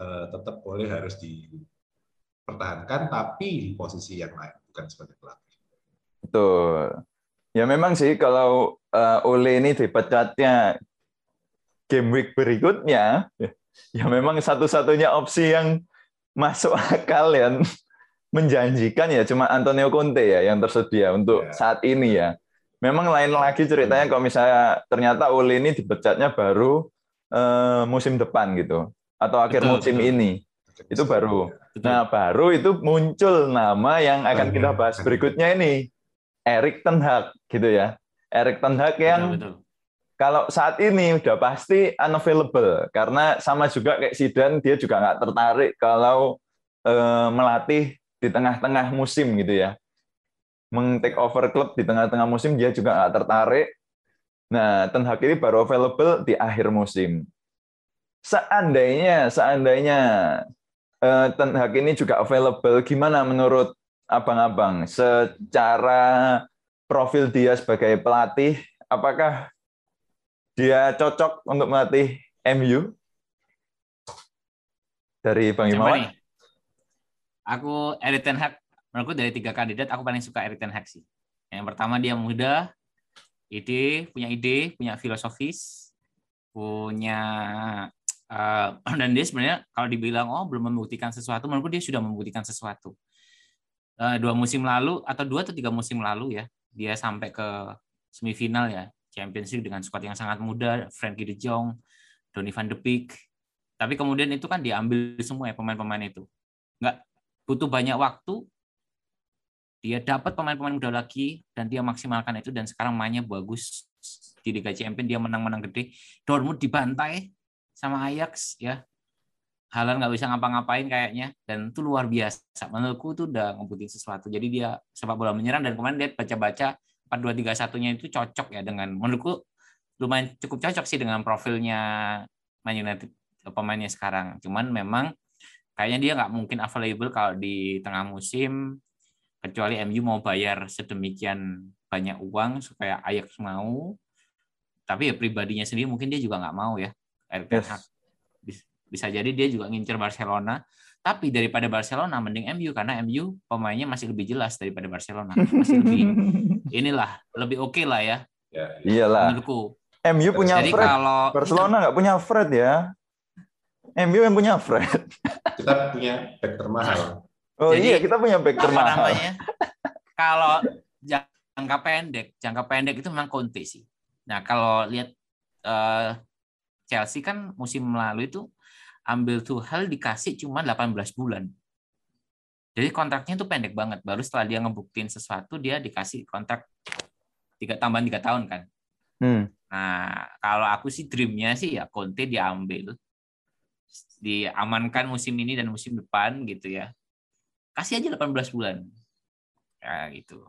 eh, tetap boleh harus dipertahankan, tapi di posisi yang lain, bukan sebagai pelatih. Betul. Ya memang sih kalau eh, Ole ini dipecatnya game week berikutnya, ya memang satu-satunya opsi yang masuk akal yang menjanjikan ya cuma Antonio Conte ya yang tersedia untuk Ya. saat ini ya. Memang lain lagi ceritanya kalau misalnya ternyata Ole ini dipecatnya baru eh, musim depan gitu atau akhir Betul, musim betul. ini. Itu baru. Betul. Nah, baru itu muncul nama yang akan kita bahas berikutnya ini. Erik Ten Hag gitu ya. Erik Ten Hag yang betul, betul. kalau saat ini udah pasti unavailable karena sama juga kayak Zidane dia juga nggak tertarik kalau eh, melatih di tengah-tengah musim gitu ya. Meng-take over klub di tengah-tengah musim dia juga nggak tertarik. Nah, Ten Hag ini baru available di akhir musim. Seandainya, seandainya eh, Ten Hag ini juga available, gimana menurut abang-abang secara profil dia sebagai pelatih, apakah dia cocok untuk melatih MU? Dari Bang nih? Aku Erik Ten Hag. Menurutku dari tiga kandidat aku paling suka Erik Ten Hag sih. Yang pertama dia muda, ide, punya ide, punya filosofis, punya eh, dan dia sebenarnya kalau dibilang oh belum membuktikan sesuatu, menurutku dia sudah membuktikan sesuatu. Eh, dua musim lalu atau dua atau tiga musim lalu ya, dia sampai ke semifinal ya Champions League dengan skuad yang sangat muda, Frankie De Jong, Donny van de Beek. Tapi kemudian itu kan diambil semua ya pemain-pemain itu. Nggak butuh banyak waktu, dia dapat pemain-pemain muda lagi dan dia maksimalkan itu dan sekarang mainnya bagus di Liga Champions dia menang-menang gede. Dortmund dibantai sama Ajax ya. Halan nggak bisa ngapa-ngapain kayaknya dan itu luar biasa. Menurutku itu udah ngebuktiin sesuatu. Jadi dia sepak bola menyerang dan kemarin dia baca-baca 4-2-3-1-nya itu cocok ya dengan menurutku lumayan cukup cocok sih dengan profilnya Man United pemainnya sekarang. Cuman memang kayaknya dia nggak mungkin available kalau di tengah musim kecuali MU mau bayar sedemikian banyak uang supaya Ajax mau. Tapi ya pribadinya sendiri mungkin dia juga nggak mau ya. Erik Yes. Bisa jadi dia juga ngincer Barcelona. Tapi daripada Barcelona mending MU karena MU pemainnya masih lebih jelas daripada Barcelona. Masih lebih inilah lebih oke lah ya Ya, ya. Iyalah. menurutku. MU punya Jadi Fred. kalau Barcelona nggak punya Fred ya. MU yang punya Fred. Kita punya back termahal. Oh Jadi, iya, kita punya back apa termahal. namanya? Kalau jangka pendek, jangka pendek itu memang Conte sih. Nah, kalau lihat eh, Chelsea kan musim lalu itu ambil Tuchel dikasih cuma 18 bulan. Jadi kontraknya itu pendek banget. Baru setelah dia ngebuktiin sesuatu, dia dikasih kontrak tiga tambahan tiga tahun kan. Hmm. Nah, kalau aku sih dreamnya sih ya Conte diambil, diamankan musim ini dan musim depan gitu ya. Kasih aja 18 bulan. Ya gitu.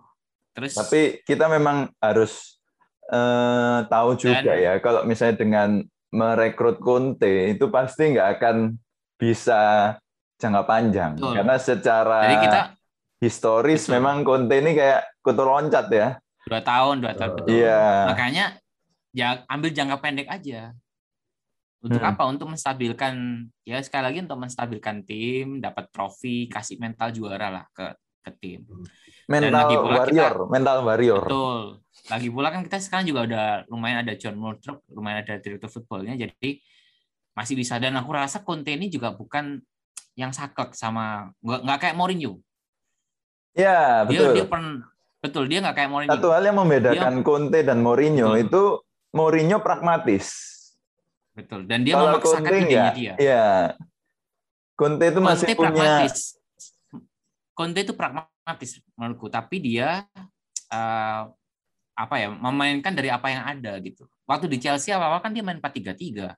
Terus Tapi kita memang harus eh, tahu juga Dan- ya kalau misalnya dengan merekrut Conte itu pasti nggak akan bisa jangka panjang Betul. karena secara jadi kita historis Betul. memang Conte ini kayak kutu loncat ya. dua tahun, dua tahun betul. Iya. Makanya ya ambil jangka pendek aja. Untuk Hmm. apa? Untuk menstabilkan ya sekali lagi untuk menstabilkan tim, dapat trofi, kasih mental juara lah ke ke tim. Mental lagi pula warrior, mental warrior. Betul. Lagi pula kan kita sekarang juga udah lumayan ada John Murtrup, lumayan ada direktur footballnya, jadi masih bisa. Dan aku rasa Conte ini juga bukan yang saklek sama nggak nggak kayak Mourinho. Ya, Dia betul. dia pernah betul dia nggak kayak Mourinho. Satu hal yang membedakan Conte dan Mourinho Betul. itu Mourinho pragmatis. Betul. Dan dia Kalau memaksakan Conte idenya nggak, dia. ya. Conte itu masih Conte punya pragmatis. Conte itu pragmatis menurutku, tapi dia eh, apa ya memainkan dari apa yang ada gitu. Waktu di Chelsea awal-awal kan dia main 4-3-3.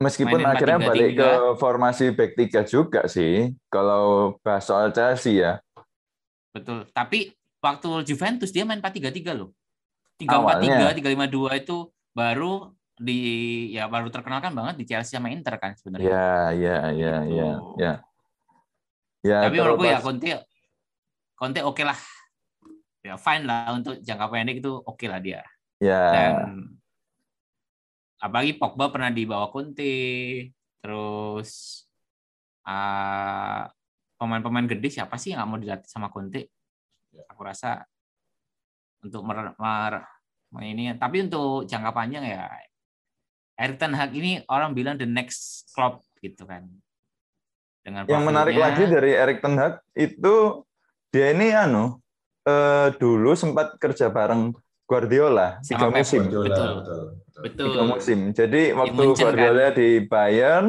Meskipun Mainin akhirnya 4-3-3. balik ke formasi back 3 juga sih. Kalau bahas soal Chelsea ya. Betul. Tapi waktu Juventus dia main 4-3-3 loh. Awalnya. 3-4-3, 3-5-2 itu baru di ya baru terkenal kan banget di Chelsea sama Inter kan sebenarnya. Ya, ya, ya, Gitu. ya, ya. Ya, Tapi menurutku ya terlepas- Conte Conte oke lah. Ya fine lah untuk jangka pendek itu oke lah dia. ya, Dan apalagi Pogba pernah dibawa Conte, terus ah, pemain-pemain gede siapa sih yang nggak mau dilatih sama Conte? Aku rasa untuk mer, mer- ini, tapi untuk jangka panjang ya Erik Ten Hag ini orang bilang the next Klopp gitu kan. Dengan yang menarik lagi dari Erik Ten Hag itu dia ini anu eh, dulu sempat kerja bareng Guardiola tiga musim. Guardiola, Betul. betul. betul. Tiga musim. Jadi waktu Munchen, kan? Guardiola di Bayern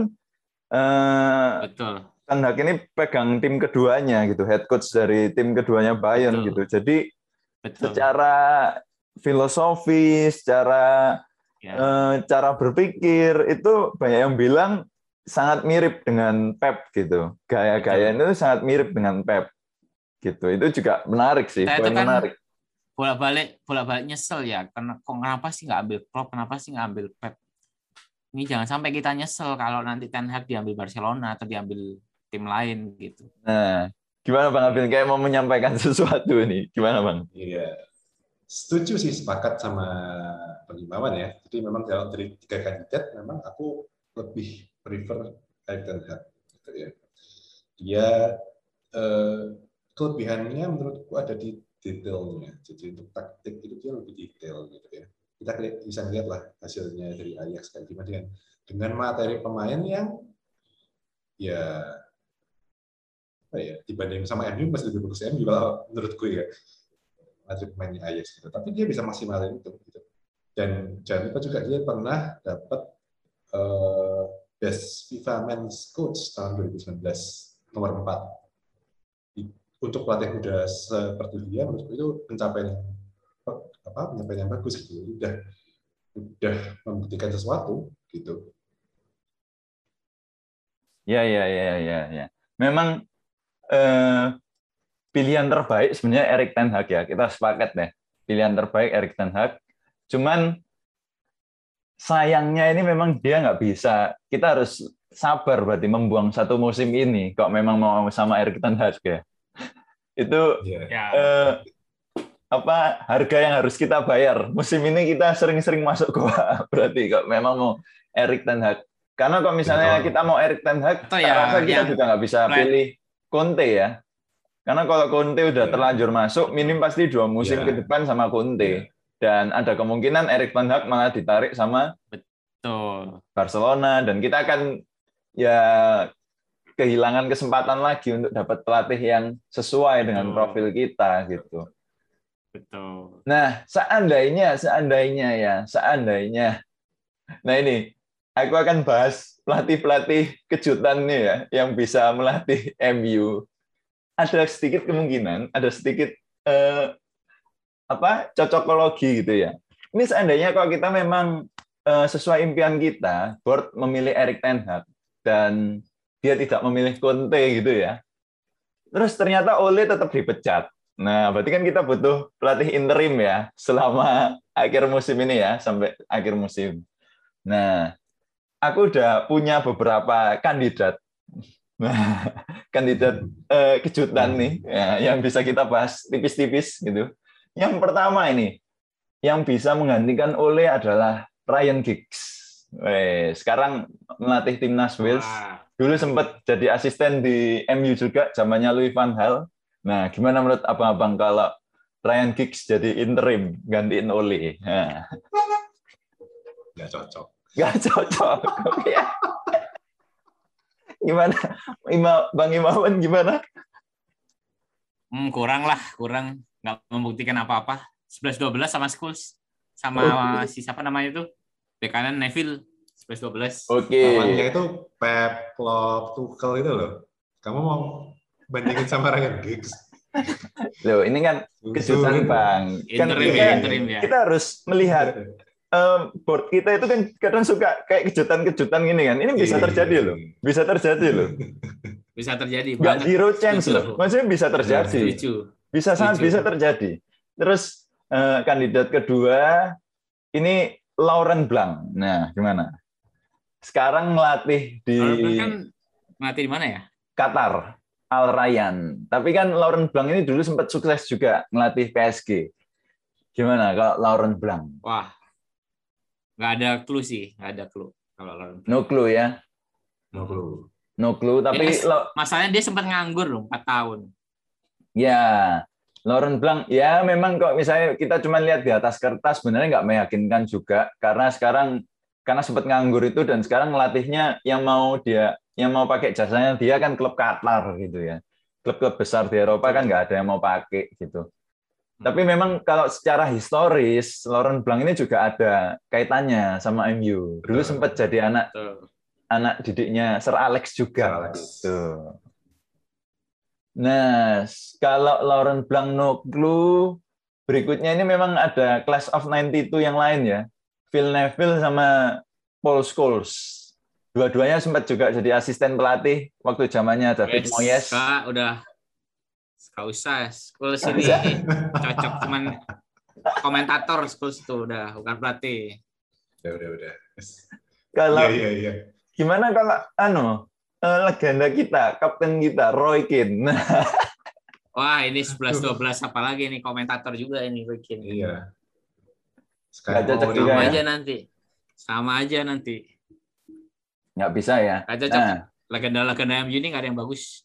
eh, betul, Ten Hag ini pegang tim keduanya gitu, head coach dari tim keduanya Bayern Betul. gitu. Jadi betul. secara filosofi, secara Ya. eh, cara berpikir itu banyak yang bilang sangat mirip dengan Pep gitu. Gaya-gaya itu sangat mirip dengan Pep gitu. Itu juga menarik sih, Nah, itu kan menarik. bolak-balik bolak-balik nyesel ya karena kok kenapa sih nggak ambil Klopp kenapa sih nggak ambil Pep ini jangan sampai kita nyesel kalau nanti Ten Hag diambil Barcelona atau diambil tim lain gitu Nah, gimana Bang Abil kayak mau menyampaikan sesuatu nih? Gimana Bang? Iya. Setuju sih sepakat sama Bang Imawan ya. Jadi memang kalau dari tiga kandidat memang aku lebih prefer Ten Hag gitu ya. Dia eh, kelebihannya menurutku ada di detailnya. Jadi untuk taktik itu dia lebih detail gitu ya. Kita bisa lihat lah hasilnya dari Ajax kayak gimana dengan dengan materi pemain yang ya apa ya dibanding sama MU masih lebih bagus MU kalau menurutku ya materi pemainnya Ajax gitu. Tapi dia bisa maksimalin itu gitu. Dan jangan lupa juga dia pernah dapat eh, Best FIFA Men's Coach tahun 2019 nomor 4 untuk pelatih muda seperti dia menurutku itu pencapaian yang apa pencapaian yang bagus gitu udah udah membuktikan sesuatu gitu Ya, ya, ya, ya, ya. Memang eh, pilihan terbaik sebenarnya Erik Ten Hag ya. Kita sepakat deh. Pilihan terbaik Erik Ten Hag. Cuman sayangnya ini memang dia nggak bisa. Kita harus sabar berarti membuang satu musim ini. Kok memang mau sama Erik Ten Hag ya. Itu ya ya eh, apa harga yang harus kita bayar musim ini kita sering-sering masuk goa berarti kok memang mau Erik Ten Hag karena kalau misalnya Betul. kita mau Erik Ten Hag ya rasa kita yang juga nggak bisa pilih Conte ya karena kalau Conte udah Iya. terlanjur masuk minim pasti dua musim Iya. ke depan sama Conte dan ada kemungkinan Erik Ten Hag malah ditarik sama betul Barcelona dan kita akan ya kehilangan kesempatan lagi untuk dapat pelatih yang sesuai dengan Betul. profil kita gitu. betul Nah, seandainya, seandainya ya, seandainya. Nah ini, aku akan bahas pelatih-pelatih kejutan nih ya yang bisa melatih MU. Ada sedikit kemungkinan, ada sedikit eh, apa cocokologi gitu ya. Ini seandainya kalau kita memang eh, sesuai impian kita, board memilih Erik Ten Hag dan dia tidak memilih Conte gitu ya. Terus ternyata Ole tetap dipecat. Nah, berarti kan kita butuh pelatih interim ya selama akhir musim ini ya sampai akhir musim. Nah, aku udah punya beberapa kandidat. Nah, kandidat eh, kejutan nih ya, yang bisa kita bahas tipis-tipis gitu. Yang pertama ini, yang bisa menggantikan Ole adalah Ryan Giggs. Weh, sekarang melatih timnas Wales. Dulu sempat jadi asisten di MU juga, zamannya Louis van Gaal. Nah, gimana menurut abang-abang kalau Ryan Giggs jadi interim gantiin Ole? Nah. Nggak cocok. Nggak cocok. Gimana? Ima, Bang Imawan gimana? Hmm, kurang lah, kurang nggak membuktikan apa-apa. 11-12 sama Schools sama Oh. si siapa namanya itu? Bek kanan Neville 11-12. Oke. Lawannya itu Pep, Klopp, Tuchel itu loh. Kamu mau bandingin sama Ryan Giggs? Loh, ini kan kejutan, Bang. Kan Interim kita, ya, interim ya. kita harus melihat em, board kita itu kan kadang suka kayak kejutan-kejutan gini kan. Ini bisa Iya. terjadi loh. Bisa terjadi loh. Bisa terjadi banget. zero chance loh. Maksudnya bisa terjadi. Bisa sangat bisa terjadi. Terus eh, kandidat kedua ini Lauren Blanc. Nah, gimana? Sekarang ngelatih di kan mati di mana ya? Qatar, Al Rayyan. Tapi kan Lauren Blanc ini dulu sempat sukses juga ngelatih PSG. Gimana kalau Lauren Blanc? Wah, nggak ada clue sih, nggak ada clue. Kalau Lauren. No clue ya, No clue. no clue. Tapi Yes. lo- Masalahnya dia sempat nganggur loh, 4 tahun. ya Lauren Blanc ya memang kok misalnya kita cuma lihat di atas kertas sebenarnya nggak meyakinkan juga karena sekarang karena sempat nganggur itu dan sekarang ngelatihnya yang mau dia yang mau pakai jasanya dia kan klub Qatar gitu ya. Klub-klub besar di Eropa kan nggak ada yang mau pakai gitu. Tapi memang kalau secara historis Lauren Blanc ini juga ada kaitannya sama MU. Dulu Betul. sempat jadi anak anak didiknya Sir Alex juga. Sir Alex. Gitu. Nah, kalau Lauren Blanc no clue, berikutnya ini memang ada Class of 92 yang lain ya. Phil Neville sama Paul Scholes. Dua-duanya sempat juga jadi asisten pelatih waktu zamannya David Moyes. Kak, udah Gak usah, Schools Nggak ini usah. cocok cuman komentator Schools tuh udah bukan pelatih. Udah, udah, udah. Kalau Iya, iya, iya. gimana kalau anu eh, legenda kita, kapten kita Roy Keane. Wah, ini 11 12 apalagi nih komentator juga ini bikin. Iya. Nggak cocok juga Sama ya. aja nanti. Sama aja nanti. nggak bisa ya. Gak cocok. Nah, Legenda-legenda MU ini gak ada yang bagus.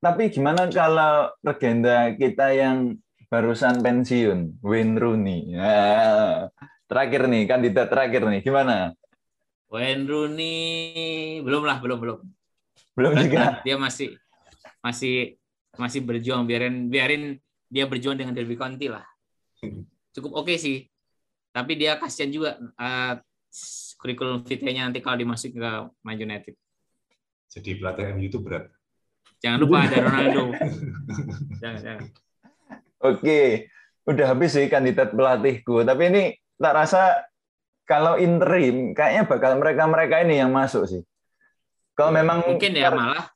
Tapi gimana kalau legenda kita yang barusan pensiun, Wayne Rooney? Nah, terakhir nih, kandidat terakhir nih, gimana? Wayne Rooney belum lah, belum belum. Belum juga. Dia masih masih masih berjuang biarin biarin dia berjuang dengan Derby County lah. Cukup oke sih. Tapi dia kasihan juga eh, kurikulum vitae-nya nanti kalau dimasukin ke Man United. Jadi pelatih MU itu berat. Jangan lupa ada Ronaldo. jangan, jangan. Oke, udah habis sih kandidat pelatihku. Tapi ini tak rasa kalau interim, kayaknya bakal mereka-mereka ini yang masuk sih. Kalau memang Mungkin ya malah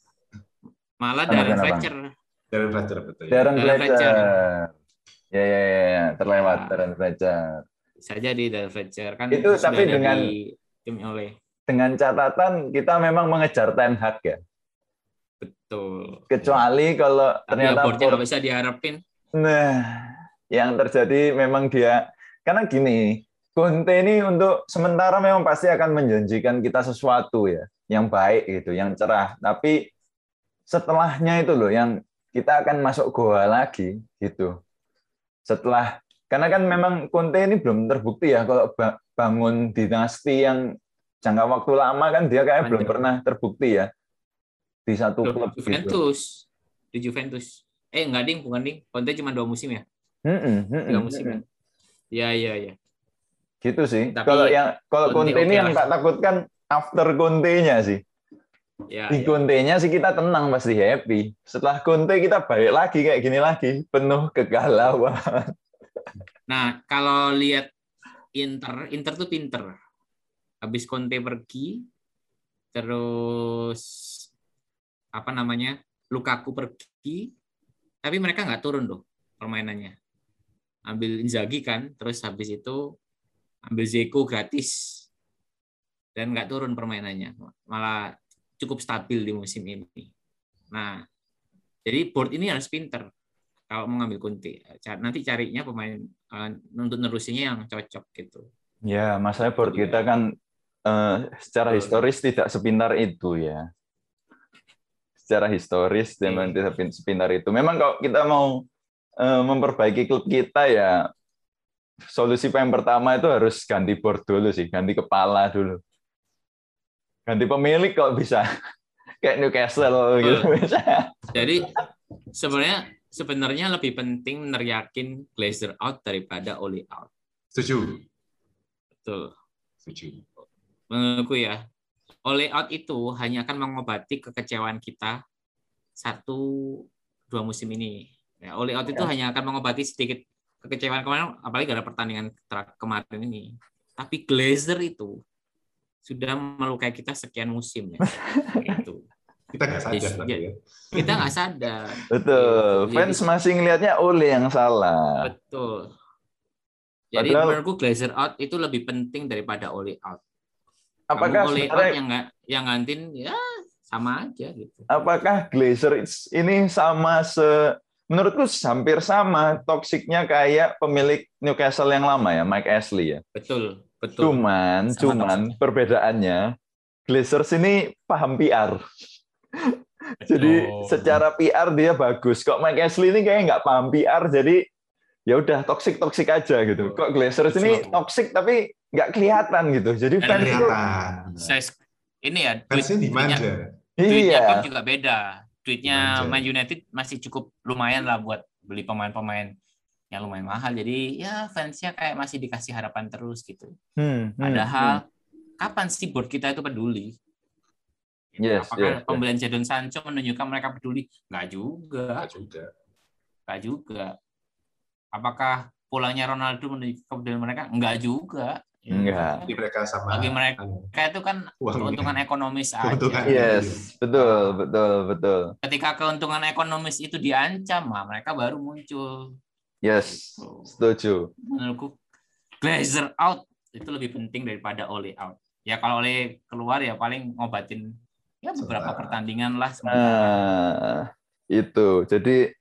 malah Darren? Fletcher. Darren Fletcher betul. Ya. Darren Darren Fletcher. Fletcher. Ya, ya, ya, ya, terlewat Nah. Darren Fletcher. Bisa jadi Darren Fletcher kan Itu tapi dengan- oleh Dengan catatan kita memang mengejar Ten Hag ya. Betul. Kecuali kalau Tapi ya ternyata nggak bisa diharapin. Nah, yang terjadi memang dia karena gini, Conte ini untuk sementara memang pasti akan menjanjikan kita sesuatu ya, yang baik gitu, yang cerah. Tapi setelahnya itu loh yang kita akan masuk goa lagi gitu. Setelah karena kan memang Conte ini belum terbukti ya kalau ba- bangun dinasti yang jangka waktu lama kan dia kayak belum pernah terbukti ya di satu Loh, klub gitu. Juventus di Juventus. Eh enggak ding, bukan ding. Conte cuma dua musim ya. Mm-mm, mm-mm, Tiga musim mm-mm. ya. Iya iya iya. Gitu sih. Tapi kalau yang kalau Conte Conte ini oke yang tak takutkan after Conte-nya sih. Ya, Di ya. Conte-nya sih kita tenang pasti happy. Setelah Conte kita balik lagi kayak gini lagi, penuh kegalauan. Nah, kalau lihat Inter, Inter tuh pinter. Habis Conte pergi, terus apa namanya Lukaku pergi, tapi mereka nggak turun loh permainannya. Ambil Inzaghi kan, terus habis itu ambil Zeko gratis dan nggak turun permainannya, malah cukup stabil di musim ini. Nah, jadi board ini harus pinter kalau mau ngambil. Ca- Nanti carinya pemain eh, untuk nerusinya yang cocok gitu. Ya, masalahnya board Iya. kita kan eh, secara historis tidak sepintar itu ya. Secara historis tidak sepin- sepintar itu. Memang kalau kita mau eh, memperbaiki klub kita ya solusi yang pertama itu harus ganti board dulu sih, ganti kepala dulu. Ganti pemilik kalau bisa. Kayak Newcastle gitu bisa. Jadi sebenarnya sebenarnya lebih penting neriakin Glazer out daripada Oli out. Setuju. Betul. Setuju. Menurutku ya, Oli out itu hanya akan mengobati kekecewaan kita satu dua musim ini. Ya, Oli out itu Ya. hanya akan mengobati sedikit kekecewaan kemarin, apalagi ada pertandingan kemarin ini. Tapi Glazer itu sudah melukai kita sekian musim ya. Itu. Kita nggak sadar Yes, tapi ya. ya. Kita nggak sadar. Betul. Jadi- Fans masih ngelihatnya Ole yang salah. Betul. Jadi Padahal- menurutku Glazer out itu lebih penting daripada Oli out. Apakah Kamu sebenarnya yang nggak yang ngantin ya sama aja gitu. apakah Glazer ini sama se menurutku hampir sama toksiknya kayak pemilik Newcastle yang lama ya Mike Ashley ya. Betul, betul. Cuman Sama cuman toksiknya. perbedaannya Glazers ini paham PR. Jadi Betul. secara PR dia bagus. Kok Mike Ashley ini kayak nggak paham PR jadi ya udah toksik toksik aja gitu. Kok Glazers ini toksik tapi nggak kelihatan gitu. Jadi fans itu Kelihatan. Saya ini ya Fansnya di mana? iya. Pep juga beda. Duitnya Dimanja. Man United masih cukup lumayan lah buat beli pemain-pemain yang lumayan mahal. Jadi ya fansnya kayak masih dikasih harapan terus gitu. Hmm, hmm, Padahal kapan sih board kita itu peduli? Yes, Apakah yes, yes. pembelian Jadon Sancho menunjukkan mereka peduli? Nggak juga, Nggak juga. nggak juga. Apakah pulangnya Ronaldo menunjukkan kepedulian mereka? Nggak juga. Ya. Enggak. Jadi mereka sama Bagi mereka anu, itu kan Uangnya. keuntungan ekonomis aja. Keuntungan. Yes, betul, betul, betul. Ketika keuntungan ekonomis itu diancam, nah, mereka baru muncul. Yes, setuju. Menurutku Glazer out itu lebih penting daripada Ole out. Ya kalau Ole keluar ya paling ngobatin ya beberapa pertandingan lah sebentar. Nah, itu. Jadi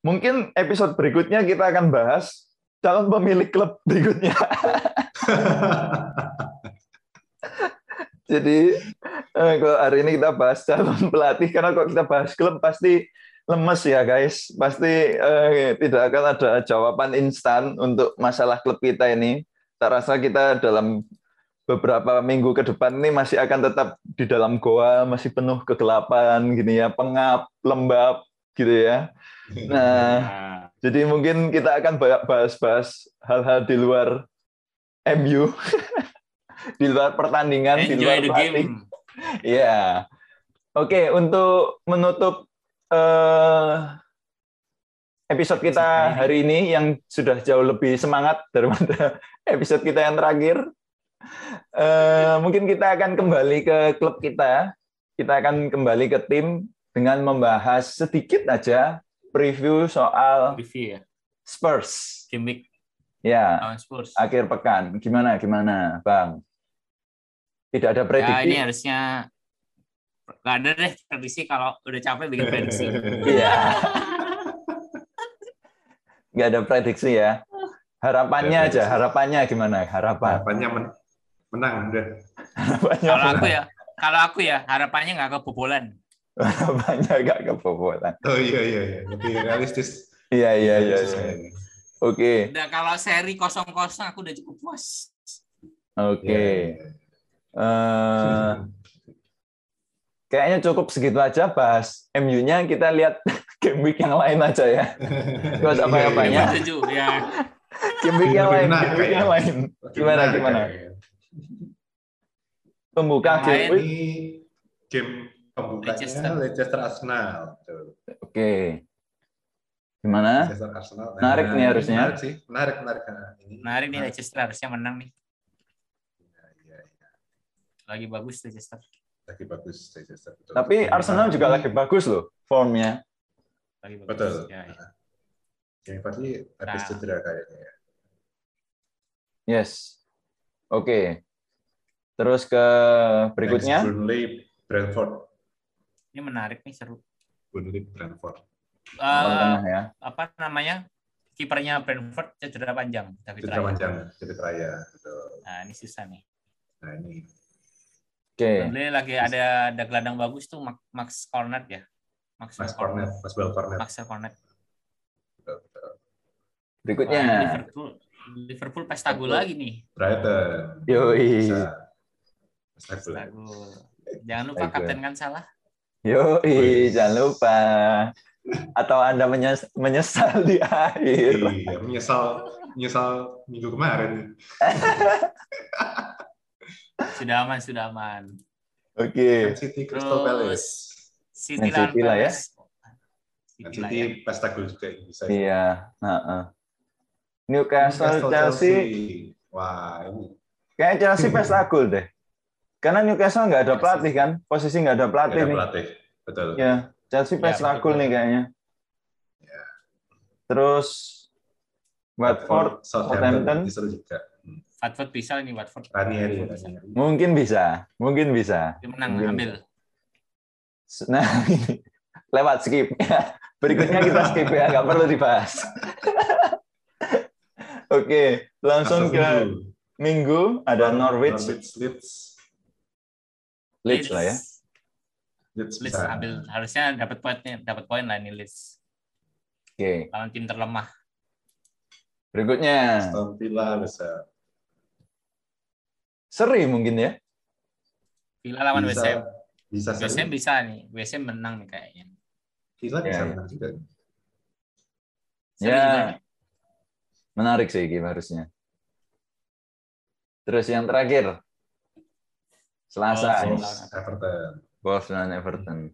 mungkin episode berikutnya kita akan bahas calon pemilik klub berikutnya. Jadi eh, kalau hari ini kita bahas calon pelatih karena kalau kita bahas klub pasti lemes ya guys. Pasti eh, tidak akan ada jawaban instan untuk masalah klub kita ini. Tak rasa kita dalam beberapa minggu ke depan ini masih akan tetap di dalam goa, masih penuh kegelapan gini ya, pengap, lembab gitu ya. Nah, Nah, jadi mungkin kita akan bahas-bahas hal-hal di luar MU, di luar pertandingan, di luar enjoy the game. Iya. Oke, untuk menutup eh, episode kita hari ini yang sudah jauh lebih semangat daripada episode kita yang terakhir, eh, mungkin kita akan kembali ke klub kita. Kita akan kembali ke tim dengan membahas sedikit aja preview soal ya. Spurs. Week Ya, lawan Spurs. akhir pekan. Gimana, gimana, Bang? Tidak ada Ya prediksi? ini harusnya nggak ada deh prediksi kalau udah capek bikin prediksi. Iya. Nggak ada prediksi ya. Harapannya aja, harapannya gimana? Harapan. Harapannya men- menang udah. Harapannya, kalau aku ya, kalau aku ya harapannya nggak kebobolan. harapannya nggak kebobolan. Oh iya iya iya, lebih realistis. Iya, iya, iya. Iya. Oke, Udah kalau seri kosong-kosong aku udah cukup puas. oke. Iya. Eh, kayaknya cukup segitu aja bahas MU-nya. Kita lihat game week yang lain aja ya. Nggak usah Iya, iya, iya. Setuju ya. Game week yang lain, Nah, game week yang lain. Gimana, gimana? Pembuka game week. Game pembukanya Leicester. Leicester, Arsenal. Tuh. Oke. Gimana? Leicester Arsenal. Nah, Menarik nih harusnya. Menarik sih, menarik, menarik. Nah, ini Menarik nih Leicester harusnya menang nih. Iya, iya, iya. Lagi bagus Leicester. Lagi bagus Leicester. Betul. Tapi Ini Arsenal juga lagi bagus loh formnya. Lagi bagus. Betul. Ya, ya. Game tadi habis Nah. cedera kayaknya. ya. Yes. Oke. Terus ke berikutnya. Next, Burnley, Brentford. Ini menarik nih seru. Burnley, Brentford. Eh, tengah ya. apa namanya? Kipernya Brentford cedera panjang, David Cedera Raya. panjang, David Raya. Betul. Nah, ini susah nih. Nah ini Oke. Burnley lagi ada ada gelandang bagus tuh Max- Max Cornet ya. Max, Mas Cornet, Bel Cornet. Max Cornet. Betul, betul. Berikutnya. Wah, Liverpool Liverpool pesta gol lagi nih. Brighton. Yoi. Pesta gol. Gol. Jangan lupa kapten kan salah. Yoi, jangan lupa. Atau Anda menyes- menyesal di akhir. Iya, menyesal menyesal minggu kemarin. Sudah aman, sudah aman. Oke. Man City Crystal Palace. Terus City Man City lah ya. Man City City ya. pesta gol juga bisa. Iya. heeh. Newcastle, Newcastle, Chelsea. Wah, ini Kayak Chelsea pesta gol deh. Karena Newcastle nggak ada pelatih kan. Posisi nggak ada pelatih ada nih. pelatih. Betul. Ya, Chelsea Ya, pesta betul. gol nih kayaknya. Ya. Terus Watford, Southampton. Southampton seru juga. Hmm. Watford bisa ini Watford. Ranieri, mungkin bisa, mungkin bisa. Dia menang Mungkin. ambil. Nah, ini lewat skip. Berikutnya kita skip ya, nggak perlu dibahas. Oke, langsung ke Villa. Minggu ada Norwich, Norwich, Leeds. Leeds lah ya. Leeds, Leeds bisa. ambil harusnya dapat poinnya, dapat poin lah ini Leeds. Oke, Lawan tim terlemah. berikutnya Aston Villa bisa. seri mungkin ya. Villa lawan West Ham. Bisa West Ham bisa nih. West Ham menang nih kayaknya. Villa bisa Ya, ya. menang juga. Seri Ya. juga nih. Menarik sih game harusnya. Terus yang terakhir Selasa, Oh, Everton. Wolves dan Everton.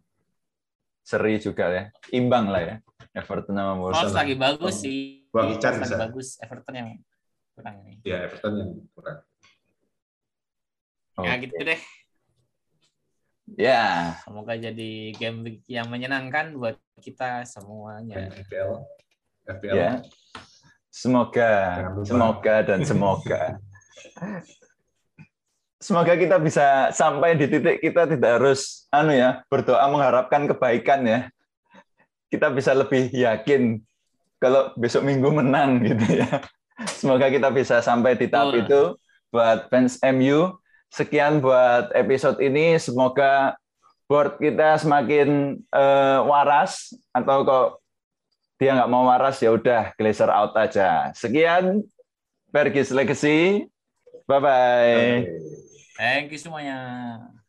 Seri juga ya, imbang lah ya. Everton sama Wolves. Wolves lagi bagus sih. Bang Wolves lagi bisa. bagus. Everton yang kurang ini. Ya, Everton yang kurang. Ya Oke. gitu deh. Ya, Semoga jadi game yang menyenangkan buat kita semuanya. FPL. FPL. ya. Semoga, semoga dan semoga. Semoga kita bisa sampai di titik kita tidak harus anu ya, berdoa mengharapkan kebaikan ya. Kita bisa lebih yakin kalau besok minggu menang gitu ya. Semoga kita bisa sampai di tahap Betul. itu buat fans MU. Sekian buat episode ini. Semoga board kita semakin eh, waras atau kok dia nggak mau waras ya udah glacier out aja. Sekian Pergis Legacy. Bye bye. Thank you semuanya.